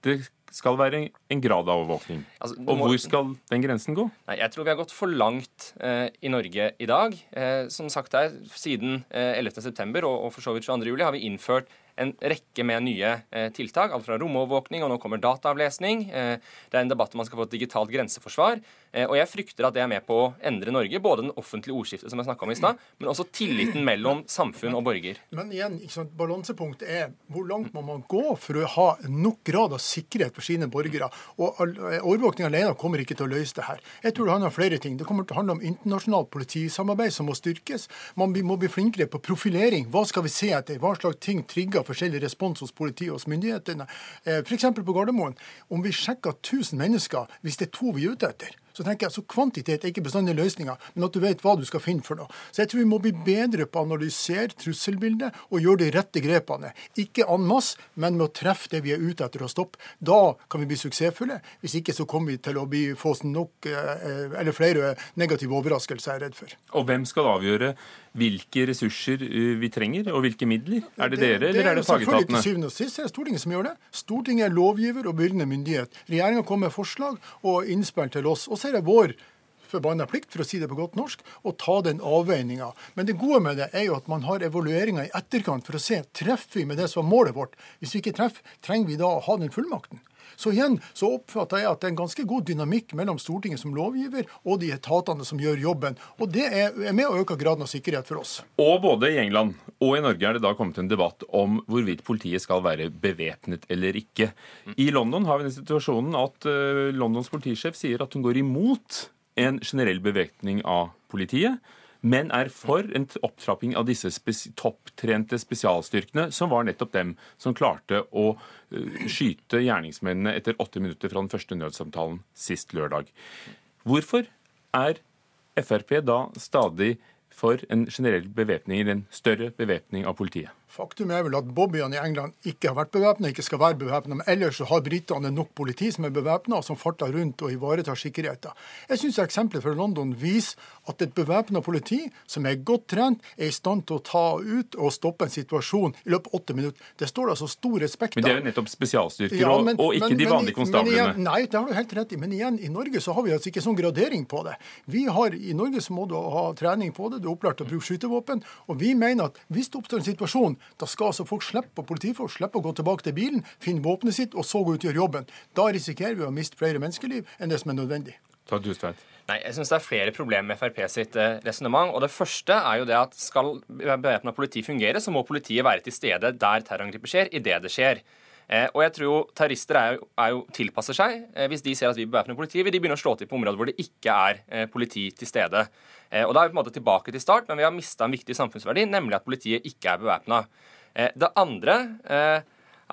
det skal være en grad av overvåkning. Altså, og hvor skal den grensen gå? Nei, Jeg tror vi har gått for langt eh, i Norge i dag. Eh, som sagt her, Siden eh, 11.9. Og, og for så vidt 22.07. har vi innført en rekke med nye eh, tiltak. Alt fra romovervåkning, og nå kommer dataavlesning. Eh, det er en debatt om man skal få et digitalt grenseforsvar. Eh, og jeg frykter at det er med på å endre Norge. Både den offentlige ordskiftet som jeg om i sted, men også tilliten mellom samfunn og borger. Men igjen, balansepunktet er hvor langt må man gå for å ha nok grad av sikkerhet for sine borgere? Og Overvåkning alene kommer ikke til å løse det her. Jeg tror det handler om flere ting. Det kommer til å handle om internasjonalt politisamarbeid som må styrkes. Man må bli flinkere på profilering. Hva skal vi se etter? Hva slags ting trigger forskjellig respons hos politiet og hos myndighetene. Eh, F.eks. på Gardermoen. Om vi sjekker 1000 mennesker, hvis det er to vi er ute etter, så tenker jeg altså Kvantitet er ikke bestandig løsninga, men at du vet hva du skal finne for noe. Så jeg tror vi må bli bedre på å analysere trusselbildet og gjøre de rette grepene. Ikke en masse, men med å treffe det vi er ute etter å stoppe. Da kan vi bli suksessfulle. Hvis ikke så kommer vi til å bli, få nok, eh, eller flere negative overraskelser, jeg er redd for. Og hvem skal avgjøre hvilke ressurser uh, vi trenger, og hvilke midler? Er det, det dere, eller er det fagetatene? Til syvende og sist er det Stortinget som gjør det. Stortinget er lovgiver og bevilgende myndighet. Regjeringa kommer med forslag og innspill til oss. Og så er det vår forbanna plikt, for å si det på godt norsk, å ta den avveininga. Men det gode med det er jo at man har evalueringa i etterkant for å se treffer vi med det som var målet vårt. Hvis vi ikke treffer, trenger vi da å ha den fullmakten. Så igjen så oppfatter jeg at det er en ganske god dynamikk mellom Stortinget som lovgiver og de etatene som gjør jobben. Og det er med å øke graden av sikkerhet for oss. Og både i England og i Norge er det da kommet en debatt om hvorvidt politiet skal være bevæpnet eller ikke. I London har vi den situasjonen at uh, Londons politisjef sier at hun går imot en generell bevæpning av politiet. Men er for en opptrapping av disse spes topptrente spesialstyrkene, som var nettopp dem som klarte å uh, skyte gjerningsmennene etter åtte minutter fra den første nødsamtalen sist lørdag. Hvorfor er Frp da stadig for en generell bevæpning, en større bevæpning av politiet? Faktum er vel at Bobbyene i England ikke har vært bevæpna, ikke skal være bevæpna. Men ellers så har britene nok politi som er bevæpna, og som farter rundt og ivaretar sikkerheten. Jeg syns eksempelet fra London viser at et bevæpna politi som er godt trent, er i stand til å ta ut og stoppe en situasjon i løpet av åtte minutter. Det står altså stor respekt av. Men det er jo nettopp spesialstyrker, ja, men, og, ikke men, de vanlige konstablene. nei, det har du helt rett i. Men igjen, i Norge så har vi altså ikke sånn gradering på det. Vi har, I Norge så må du ha trening på det, du er opplært til å bruke skytevåpen. Og vi mener at hvis det oppstår en situasjon da skal altså folk slippe, politifolk slippe å gå tilbake til bilen, finne våpenet sitt og så gå ut og gjøre jobben. Da risikerer vi å miste flere menneskeliv enn det som er nødvendig. Nei, jeg synes Det er flere problemer med Frp sitt resonnement. Og Det første er jo det at skal bevæpna politi fungere, så må politiet være til stede der terrorangrepet skjer, idet det skjer. Eh, og jeg tror jo Terrorister er jo, er jo tilpasser seg. Eh, hvis de ser at vi bevæpner politiet, vil de begynne å slå til på områder hvor det ikke er eh, politi til stede. Og Da er vi på en måte tilbake til start, men vi har mista en viktig samfunnsverdi, nemlig at politiet ikke er bevæpna. Eh, det andre eh,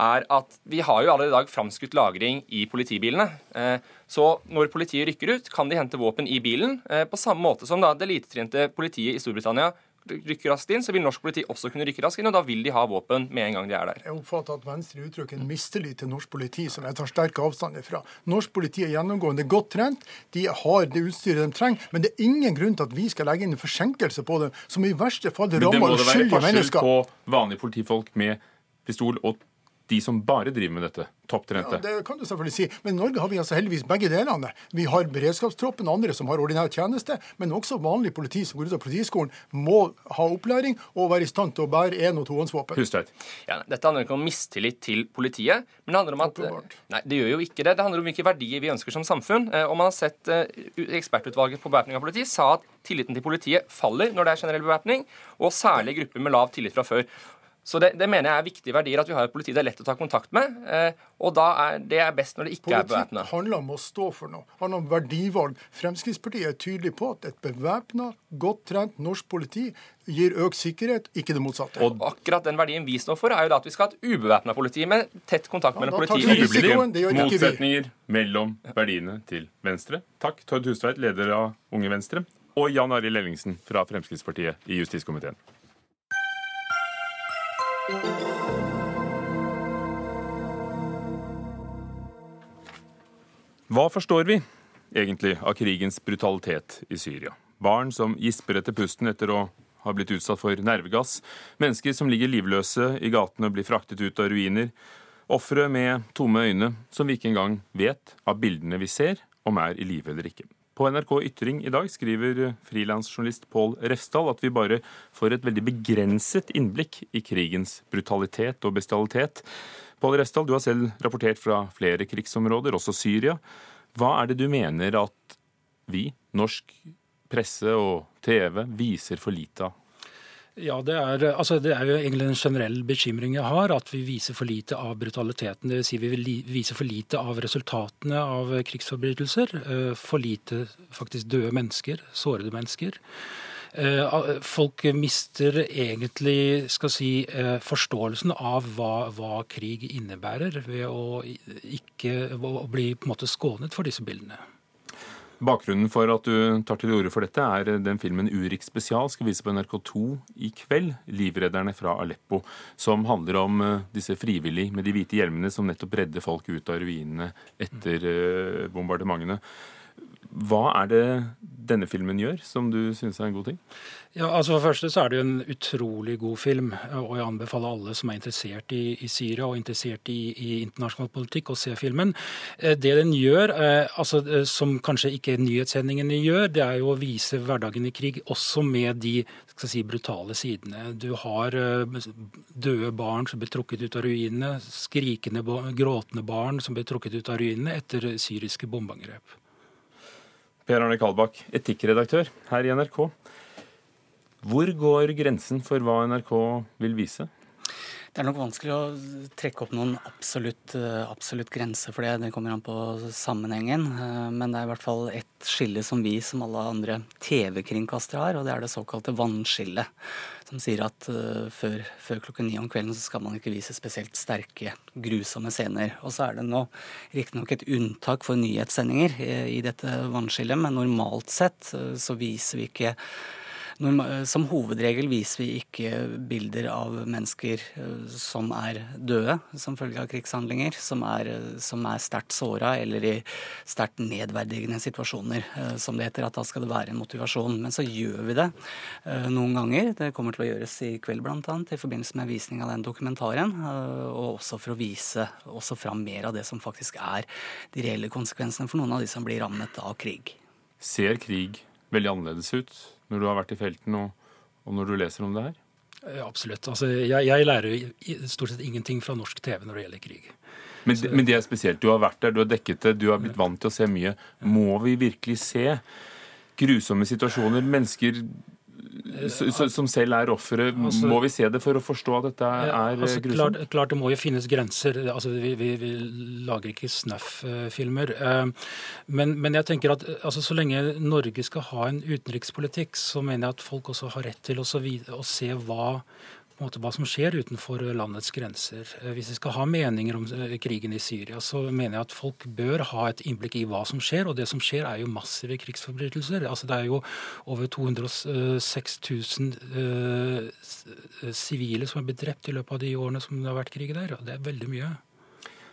er at vi har jo allerede i dag framskutt lagring i politibilene. Eh, så når politiet rykker ut, kan de hente våpen i bilen, på samme måte som det elitetrente politiet i Storbritannia rykker raskt inn, så vil norsk politi også kunne rykke raskt inn, og da vil de ha våpen med en gang de er der. Jeg oppfatter at Venstre uttrykker en mistillit til norsk politi, som jeg tar sterk avstand fra. Norsk politi er gjennomgående godt trent, de har det utstyret de trenger, men det er ingen grunn til at vi skal legge inn en forsinkelse på dem, som i verste fall rammer uskyldige mennesker. Men det må det være forskjell på vanlige politifolk med pistol og de som bare driver med dette? Topptrente? Ja, det kan du selvfølgelig si. Men i Norge har vi altså heldigvis begge delene. Vi har beredskapstroppen og andre som har ordinær tjeneste, men også vanlig politi som går ut av Politiskolen, må ha opplæring og være i stand til å bære én- og tohåndsvåpen. Ja, dette handler ikke om mistillit til politiet, men det handler om at Nei, det gjør jo ikke det. Det handler om hvilke verdier vi ønsker som samfunn. Eh, og man har sett eh, Ekspertutvalget på bevæpning av politi sa at tilliten til politiet faller når det er generell bevæpning, og særlig grupper med lav tillit fra før. Så det, det, mener jeg er viktige verdier, at vi har et politi det er lett å ta kontakt med. Eh, og da er det er best når det ikke Politikk er bevæpna. Politikk handler om å stå for noe. handler om verdivalg. Fremskrittspartiet er tydelig på at et bevæpna, godt trent norsk politi gir økt sikkerhet, ikke det motsatte. Og akkurat den verdien vi står for, er jo da at vi skal ha et ubevæpna politi med tett kontakt ja, mellom politi og publikum. Motsetninger mellom verdiene til Venstre. Takk, Tord Hustveit, leder av Unge Venstre, og Jan Arild Ellingsen fra Fremskrittspartiet i justiskomiteen. Hva forstår vi egentlig av krigens brutalitet i Syria? Barn som gisper etter pusten etter å ha blitt utsatt for nervegass. Mennesker som ligger livløse i gatene og blir fraktet ut av ruiner. Ofre med tomme øyne som vi ikke engang vet av bildene vi ser, om er i live eller ikke. På NRK Ytring i dag skriver frilansjournalist Pål Refsdal at vi bare får et veldig begrenset innblikk i krigens brutalitet og bestialitet. Pål Refsdal, du har selv rapportert fra flere krigsområder, også Syria. Hva er det du mener at vi, norsk presse og TV, viser for lite av? Ja, det er, altså det er, jo egentlig en generell bekymring jeg har, at vi viser for lite av brutaliteten. Dvs. Si vi viser for lite av resultatene av krigsforbrytelser. Eh, for lite faktisk døde mennesker, sårede mennesker. Eh, folk mister egentlig skal si, eh, forståelsen av hva, hva krig innebærer, ved å ikke å bli på en måte skånet for disse bildene. Bakgrunnen for at du tar til orde for dette, er den filmen Urix spesial skal vise på NRK2 i kveld. 'Livredderne fra Aleppo', som handler om eh, disse frivillige med de hvite hjelmene som nettopp redder folk ut av ruinene etter eh, bombardementene. Hva er det denne filmen gjør, som du syns er en god ting? Ja, altså For det første så er det jo en utrolig god film, og jeg anbefaler alle som er interessert i, i Syria og interessert i, i, internasjonal politikk, å se filmen. Eh, det den gjør, eh, altså eh, som kanskje ikke nyhetssendingene gjør, det er jo å vise hverdagen i krig også med de si, brutale sidene. Du har døde barn som blir trukket ut av ruinene, skrikende, gråtende barn som blir trukket ut av ruinene etter syriske bombeangrep. Per Arne Kalbakk, etikkredaktør her i NRK. Hvor går grensen for hva NRK vil vise? Det er nok vanskelig å trekke opp noen absolutt, eh, absolutt grense for det. Det kommer an på sammenhengen. Eh, men det er i hvert fall et skille som vi, som alle andre TV-kringkastere har, og det er det såkalte vannskillet. Som sier at uh, før, før, klokken ni om kvelden så skal man ikke vise spesielt sterke, grusomme scener. Og så er det nå riktignok et unntak for nyhetssendinger i, dette vannskillet, men normalt sett så viser vi ikke som hovedregel viser vi ikke bilder av mennesker eh, som er døde som følge av krigshandlinger, som er, som er sterkt såra eller i sterkt nedverdigende situasjoner, eh, som det heter. At da skal det være en motivasjon. Men så gjør vi det eh, noen ganger. Det kommer til å gjøres i kveld bl.a. i forbindelse med visning av den dokumentaren. Og også for å vise også fram mer av det som faktisk er de reelle konsekvensene for noen av de som blir rammet av krig. Ser krig veldig annerledes ut når du har vært i felten og, og når du leser om det her? Absolutt. Altså, jeg, jeg, lærer stort sett ingenting fra norsk TV når det gjelder krig. Men, Så, men, det er spesielt. Du har vært der, du har dekket det, du har blitt vant til å se mye. Må vi virkelig se grusomme situasjoner? Mennesker som selv er ofre. Altså, må vi se det for å forstå at dette er altså, grusomt? Klart, klart, det må jo finnes grenser. Altså, vi, vi, vi lager ikke snuff-filmer. Eh, men, men, jeg tenker at altså, så lenge Norge skal ha en utenrikspolitikk, så mener jeg at folk også har rett til å se hva måte, hva som skjer utenfor landets grenser. Eh, hvis vi skal ha meninger om eh, krigen i Syria, så mener jeg at folk bør ha et innblikk i hva som skjer. Og det som skjer, er jo massive krigsforbrytelser. Altså, det er jo over 206 000 sivile som er blitt drept i løpet av de årene som det har vært krig der. og Det er veldig mye.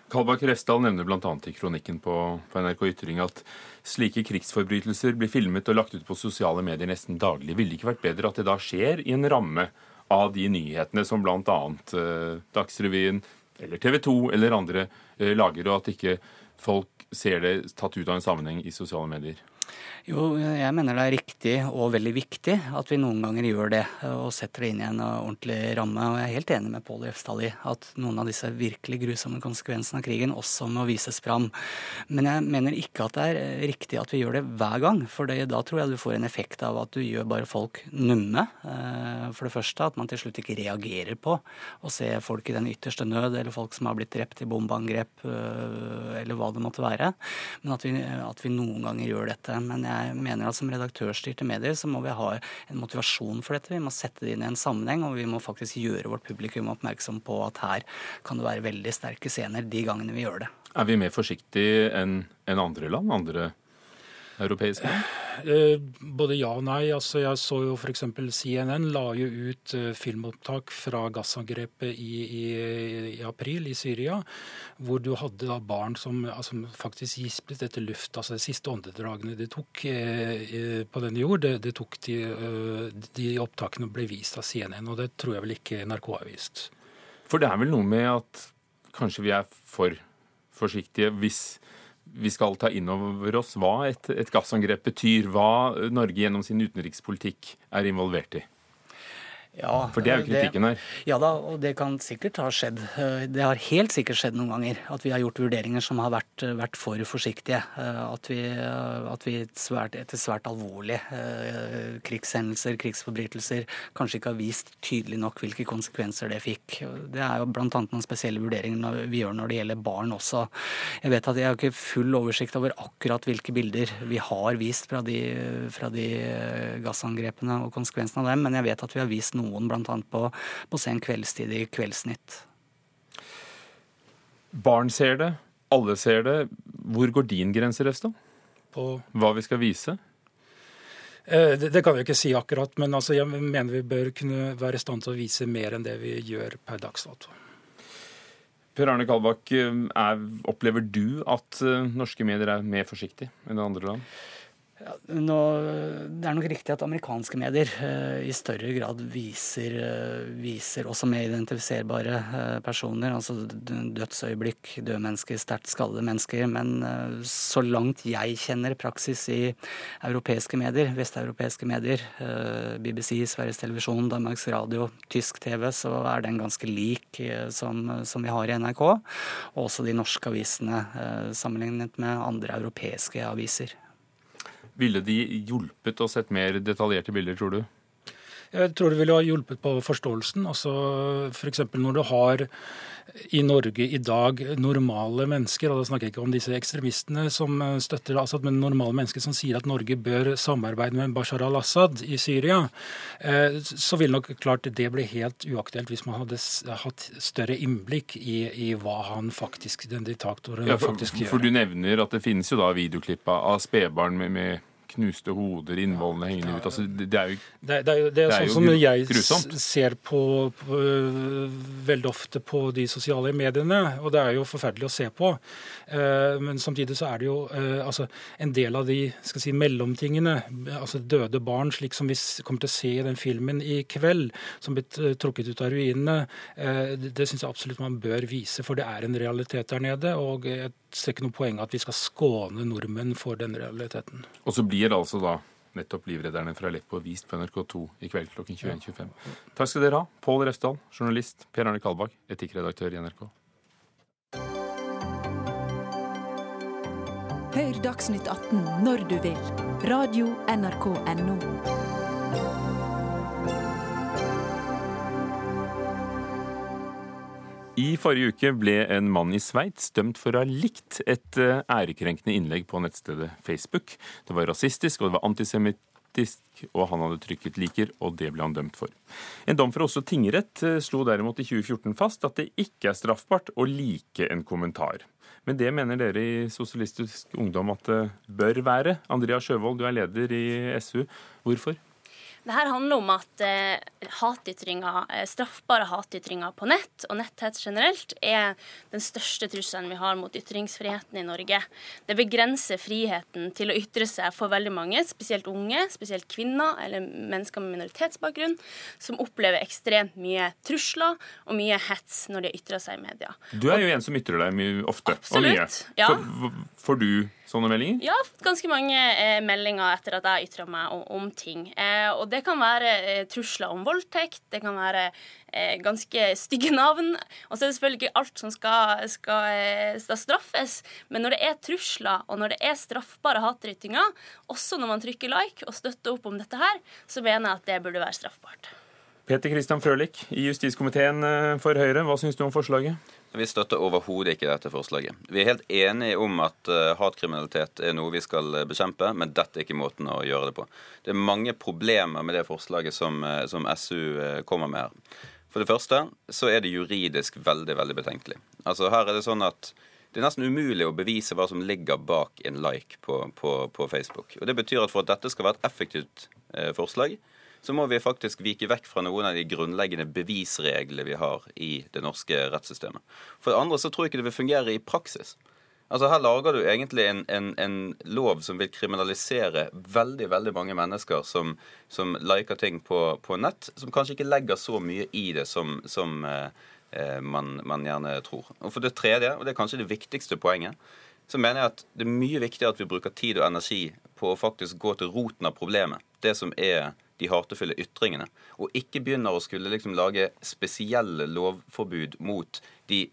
Kalbakk Refsdal nevner bl.a. i kronikken på, på, NRK Ytring at slike krigsforbrytelser blir filmet og lagt ut på sosiale medier nesten daglig. Ville det ikke vært bedre at det da skjer i en ramme av de nyhetene som bl.a. Eh, Dagsrevyen eller TV 2 eller andre eh, lager, og at ikke folk ser det tatt ut av en sammenheng i sosiale medier? Jo, jeg mener det er riktig og veldig viktig at vi noen ganger gjør det og setter det inn i en ordentlig ramme. Og jeg er helt enig med Pål Refsdal i at noen av disse virkelig grusomme konsekvensene av krigen også må vises fram. Men jeg mener ikke at det er riktig at vi gjør det hver gang. For det, da tror jeg du får en effekt av at du gjør bare folk numme. Eh, for det første at man til slutt ikke reagerer på å se folk i den ytterste nød, eller folk som har blitt drept i bombeangrep, eh, eller hva det måtte være. Men at vi, at vi noen ganger gjør dette. Men jeg mener at som redaktørstyrte medier så må vi ha en motivasjon for dette. Vi må sette det inn i en sammenheng, og vi må faktisk gjøre vårt publikum oppmerksom på at her kan det være veldig sterke scener de gangene vi gjør det. Er vi mer forsiktige enn andre land? Andre europeiske? Eh, både ja og nei. Altså, jeg så jo f.eks. CNN la jo ut uh, filmopptak fra gassangrepet i, i, i, april i Syria, hvor du hadde da barn som altså, faktisk gispet etter luft. altså De siste åndedragene de tok eh, på denne jord, det, det tok de, de opptakene ble vist av CNN. Og det tror jeg vel ikke NRK har vist. For det er vel noe med at kanskje vi er for forsiktige hvis vi skal ta inn over oss hva et, et gassangrep betyr, hva Norge gjennom sin utenrikspolitikk er involvert i. Ja, For det er jo kritikken her. Ja da, og det kan sikkert ha skjedd. Det har helt sikkert skjedd noen ganger at vi har gjort vurderinger som har vært, vært for forsiktige. At vi, at vi svært, etter svært alvorlige eh, krigshendelser, krigsforbrytelser, kanskje ikke har vist tydelig nok hvilke konsekvenser det fikk. Det er jo bl.a. noen spesielle vurderinger vi gjør når det gjelder barn også. Jeg vet at jeg har ikke full oversikt over akkurat hvilke bilder vi har vist fra de, fra de gassangrepene og konsekvensene av dem, men jeg vet at vi har vist noen noen, bl.a. på, på sen kveldstid i Kveldsnytt. Barn ser det, alle ser det. Hvor går din grense, Resto? På hva vi skal vise? Eh, det, det, kan vi ikke si akkurat, men altså jeg mener vi bør kunne være i stand til å vise mer enn det vi gjør per dags dato. Per Arne Kalbakk, eh, opplever du at eh, norske medier er mer forsiktige enn andre land? Ja, nå, det er nok riktig at amerikanske medier eh, i større grad viser, eh, viser også med identifiserbare eh, personer, altså dødsøyeblikk, døde mennesker, sterkt skadede mennesker. Men eh, så langt jeg kjenner praksis i europeiske medier, vesteuropeiske medier, eh, BBC, Sveriges Televisjon, Danmarks Radio, tysk TV, så er den ganske lik eh, som, som, vi har i NRK. Og også de norske avisene sammenlignet med andre europeiske aviser. Ville de hjulpet og sett mer detaljerte bilder, tror du? Jeg tror det ville ha hjulpet på forståelsen. altså F.eks. For når du har i Norge i dag normale mennesker, og da snakker jeg ikke om disse ekstremistene som støtter Assad, men normale mennesker som sier at Norge bør samarbeide med Bashar al-Assad i Syria, eh, så ville nok klart det bli helt uaktuelt hvis man hadde hatt større innblikk i, i hva han faktisk, den diktatoren ja, for, faktisk gjør. For du nevner at det finnes jo da videoklipp av spedbarn med, med knuste hoder, innvollene hengende ut. Altså, det, er jo Det, det er jo, det er sånn som jeg grusomt. ser på, på, veldig ofte på de sosiale mediene, og det er jo forferdelig å se på. Uh, men samtidig så er det jo uh, altså en del av de skal si, mellomtingene, altså døde barn, slik som vi kommer til å se i den filmen i kveld, som blitt uh, trukket ut av ruinene, det, det syns jeg absolutt man bør vise, for det er en realitet der nede. og jeg ser ikke noe poeng at vi skal skåne nordmenn for den realiteten. Og så blir det altså da nettopp livredderne fra Aleppo vist på NRK2 i kveld klokken 21.25. Takk skal dere ha, Pål Refsdal, journalist, Per Arne Kalbakk, etikkredaktør i NRK. Hør Dagsnytt 18 når du vil. Radio NRK Radio.nrk.no. I forrige uke ble en mann i Sveits dømt for å ha likt et eh, ærekrenkende innlegg på nettstedet Facebook. Det var rasistisk og det var antisemittisk, og han hadde trykket 'liker', og det ble han dømt for. En dom fra Oslo tingrett eh, slo derimot i 2014 fast at det ikke er straffbart å like en kommentar. Men det mener dere i Sosialistisk Ungdom at det bør være. Andrea Sjøvold, du er leder i SU. Hvorfor? Det her handler om at eh, hatytringer, eh, straffbare hatytringer på nett og netthets generelt er den største trusselen vi har mot ytringsfriheten i Norge. Det begrenser friheten til å ytre seg for veldig mange, spesielt unge, spesielt kvinner eller mennesker med minoritetsbakgrunn, som opplever ekstremt mye trusler og mye hets når de ytrer seg i media. Du er jo en som ytrer deg mye ofte Absolutt, og mye. Ja. Får, får du sånne meldinger? Ja, ganske mange eh, meldinger etter at jeg ytra meg om, om ting. Eh, og det kan være eh, trusler om voldtekt, det kan være eh, ganske stygge navn. Og så er det selvfølgelig ikke alt som skal, skal, eh, skal, straffes. Men når det er trusler, og når det er straffbare hatryttinger, også når man trykker like og støtter opp om dette her, så mener jeg at det burde være straffbart. Peter Christian Frølich i justiskomiteen eh, for Høyre, hva syns du om forslaget? Vi støtter overhodet ikke dette forslaget. Vi er helt enige om at uh, hatkriminalitet er noe vi skal uh, bekjempe, men dette er ikke måten å gjøre det på. Det er mange problemer med det forslaget som, uh, som SU kommer med her. For det første så er det juridisk veldig, veldig betenkelig. Altså Her er det sånn at det er nesten umulig å bevise hva som ligger bak en like på, på, på Facebook. Og Det betyr at for at dette skal være et effektivt forslag, så må vi faktisk vike vekk fra noen av de grunnleggende bevisreglene vi har i det norske rettssystemet. For det andre så tror jeg ikke det vil fungere i praksis. Altså Her lager du egentlig en, en, en lov som vil kriminalisere veldig veldig mange mennesker som, som liker ting på, på, nett, som kanskje ikke legger så mye i det som, som eh, eh man, man, gjerne tror. Og For det tredje, og det er kanskje det viktigste poenget, så mener jeg at det er mye viktigere at vi bruker tid og energi på å faktisk gå til roten av problemet. Det som er de hatefulle ytringene. Og ikke begynner å skulle liksom lage spesielle lovforbud mot de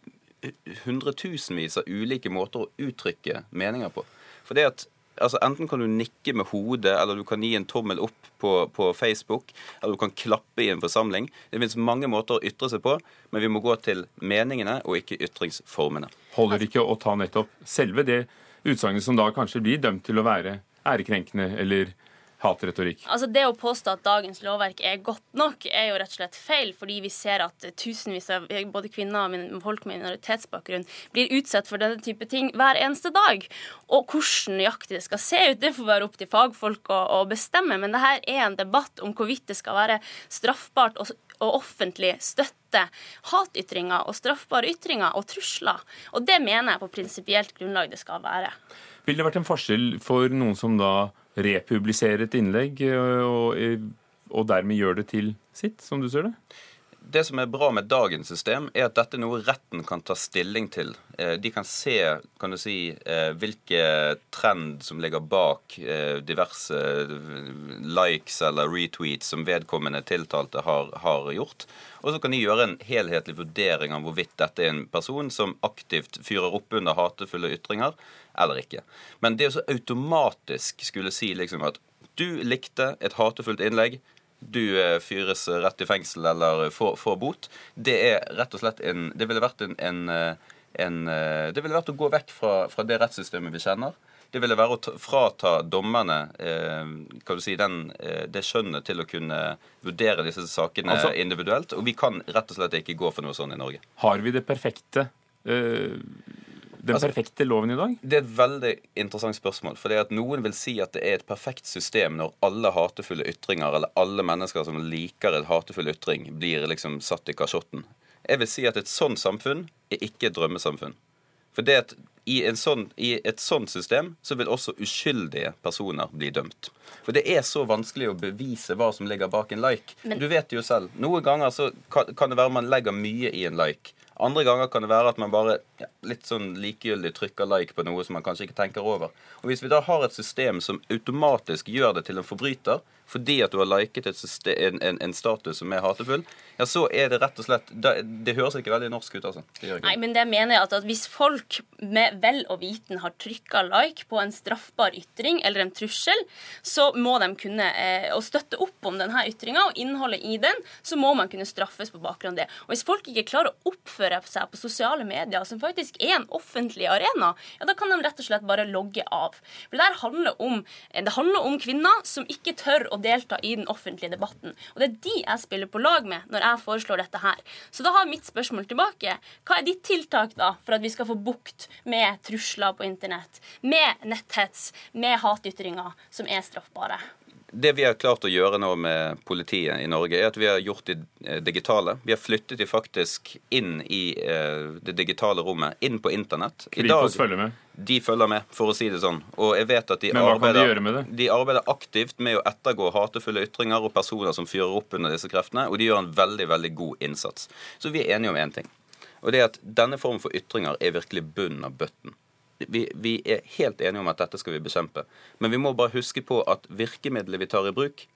hundretusenvis av ulike måter å uttrykke meninger på. For det at altså Enten kan du nikke med hodet, eller du kan gi en tommel opp på, på, Facebook, eller du kan klappe i en forsamling. Det finnes mange måter å ytre seg på, men vi må gå til meningene og ikke ytringsformene. Holder ikke å ta nettopp selve det utsagnet som da kanskje blir dømt til å være ærekrenkende eller Hatretorikk. Altså Det å påstå at dagens lovverk er godt nok, er jo rett og slett feil. Fordi vi ser at tusenvis av både kvinner og folk med minoritetsbakgrunn blir utsatt for denne type ting hver eneste dag. Og hvordan nøyaktig det skal se ut, det får være opp til fagfolk å, å bestemme. Men det her er en debatt om hvorvidt det skal være straffbart å og offentlig støtte hatytringer og straffbare ytringer og trusler. Og det mener jeg på prinsipielt grunnlag det skal være. Vil det vært en forskjell for noen som da republiserer et innlegg, og, og dermed gjøre det til sitt, som du ser det? Det som er bra med dagens system, er at dette er noe retten kan ta stilling til. Eh, de kan se kan du si, eh, hvilke trend som ligger bak eh, diverse likes eller retweets som vedkommende tiltalte har, har gjort. Og så kan de gjøre en helhetlig vurdering av hvorvidt dette er en person som aktivt fyrer opp under hatefulle ytringer, eller ikke. Men det å så automatisk skulle si liksom at du likte et hatefullt innlegg, du eh, fyres rett i fengsel eller får, får bot. Det er rett og slett en Det ville vært en, en, eh, en Det ville vært å gå vekk fra, fra det rettssystemet vi kjenner. Det ville være å frata dommerne eh, du si, den, eh, det skjønnet til å kunne vurdere disse sakene altså, individuelt. Og vi kan rett og slett ikke gå for noe sånt i Norge. Har vi det perfekte eh, den altså, perfekte loven i dag? Det er et veldig interessant spørsmål. For det at Noen vil si at det er et perfekt system når alle hatefulle ytringer, eller alle mennesker som liker en hatefull ytring, blir liksom satt i kasjotten. Jeg vil si at et sånt samfunn er ikke et drømmesamfunn. For det at i, sånn, I et sånt system så vil også uskyldige personer bli dømt. For det er så vanskelig å bevise hva som ligger bak en like. Men, du vet det jo selv. Noen ganger så kan, kan det være man legger mye i en like. Andre ganger kan det være at man bare ja, litt sånn likegyldig trykker like på noe som man kanskje ikke tenker over. Og Hvis vi da har et system som automatisk gjør det til en forbryter fordi at du har liket system, en, en, en, status som er hatefull, ja, så er det rett og slett Det, det høres ikke veldig norsk ut, altså. Nei, men det mener jeg at, at hvis folk med vel og viten har trykka like på en straffbar ytring eller en trussel, så må de kunne eh, å støtte opp om denne ytringa og innholdet i den, så må man kunne straffes på bakgrunn av det. Og hvis folk ikke klarer å oppføre oppfører seg på sosiale medier, som faktisk er en offentlig arena, ja, da kan de rett og slett bare logge av. For Det handler om, det handler om kvinner som ikke tør å delta i den offentlige debatten. Og det er de jeg spiller på lag med når jeg foreslår dette her. Så da har mitt spørsmål tilbake. Hva er ditt tiltak da for at vi skal få bukt med trusler på internett, med netthets, med hatytringer som er straffbare? Det vi har klart å gjøre nå med politiet i Norge, er at vi har gjort det eh, digitale. Vi har flyttet de faktisk inn i eh, det digitale rommet, inn på internett. Kripos følger med? De følger med, for å si det sånn. Og jeg vet at de, arbeider, de, de arbeider aktivt med å ettergå hatefulle ytringer og personer som fyrer opp under disse kreftene, og de gjør en veldig, veldig god innsats. Så vi er enige om én ting. Og det er at denne formen for ytringer er virkelig bunnen av bøtten vi, vi, er helt enige om at dette skal vi bekjempe. Men vi må bare huske på at virkemidlene vi tar i bruk,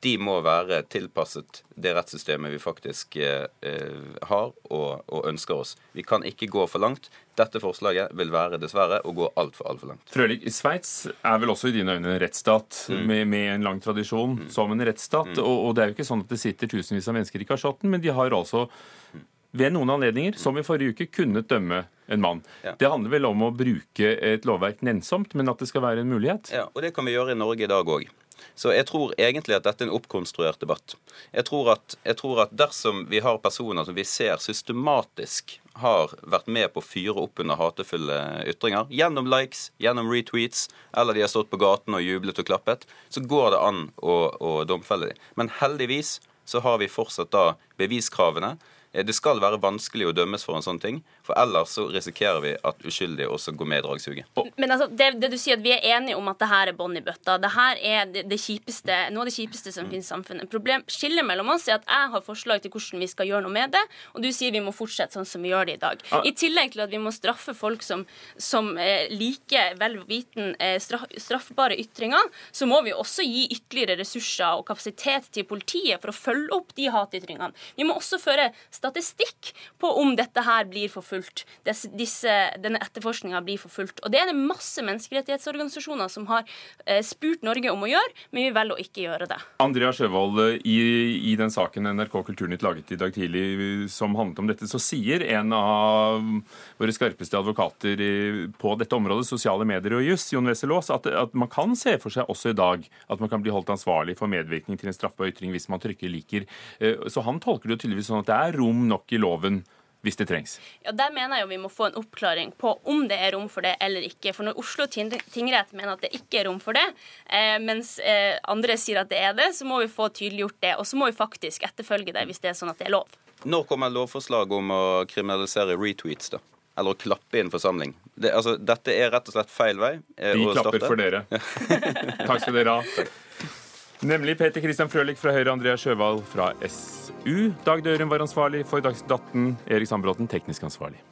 de må være tilpasset det rettssystemet vi faktisk eh, har og, og, ønsker oss. Vi kan ikke gå for langt. Dette forslaget vil være dessverre å gå altfor altfor langt. Frølik, Sveits er vel også i dine øyne en rettsstat mm. med, med, en lang tradisjon mm. som en rettsstat. Mm. Og, og, det er jo ikke sånn at det sitter tusenvis av mennesker i kasjotten, men de har altså ved noen anledninger, som i forrige uke, kunnet dømme en mann. Ja. Det handler vel om å bruke et lovverk nennsomt, men at det skal være en mulighet? Ja, og det kan vi gjøre i Norge i dag òg. Så jeg tror egentlig at dette er en oppkonstruert debatt. Jeg tror, at, jeg tror at dersom vi har personer som vi ser systematisk har vært med på å fyre opp under hatefulle ytringer, gjennom likes, gjennom retweets, eller de har stått på gaten og jublet og klappet, så går det an å, å domfelle dem. Men heldigvis så har vi fortsatt da beviskravene det skal være vanskelig å dømmes for en sånn ting, for ellers så risikerer vi at uskyldige også går med i dragsuget. Men altså, det, det, du sier at Vi er enige om at det her er bånn i bøtta. Det her er det, det kjipeste, noe av det kjipeste som mm. finnes i samfunnet. Problem, Skillet mellom oss er at jeg har forslag til hvordan vi skal gjøre noe med det, og du sier vi må fortsette sånn som vi gjør det i dag. Ah. I tillegg til at vi må straffe folk som, som eh, liker vel viten eh, straff, straffbare ytringer, så må vi også gi ytterligere ressurser og kapasitet til politiet for å følge opp de hatytringene. Vi må også føre statistikk på om dette her blir forfulgt. Denne etterforskninga blir forfulgt. Og det er det masse menneskerettighetsorganisasjoner som har eh, spurt Norge om å gjøre, men vi velger å ikke gjøre det. Andrea Sjøvold, i, i, den saken NRK Kulturnytt laget i dag tidlig som handlet om dette, så sier en av våre skarpeste advokater på dette området, sosiale medier og juss, Jon Wessel Aas, at, at man kan se for seg også i dag at man kan bli holdt ansvarlig for medvirkning til en straffbar ytring hvis man trykker liker. Eh, så han tolker det jo tydeligvis sånn at det er rom nok i loven hvis det trengs? Ja, Der mener jeg jo vi må få en oppklaring på om det er rom for det eller ikke. For når Oslo tingrett mener at det ikke er rom for det, eh, mens eh, andre sier at det er det, så må vi få tydeliggjort det. Og så må vi faktisk etterfølge det hvis det er sånn at det er lov. Når kommer lovforslaget om å kriminalisere retweets, da? Eller å klappe i en forsamling? Det, altså, dette er rett og slett feil vei. De vi klapper for dere. Takk skal dere ha. Nemlig Peter Christian Frølich fra Høyre, Andrea Sjøvald fra SU. Dag Døren var ansvarlig for Dagsnytt 18. Erik Sandbråten teknisk ansvarlig.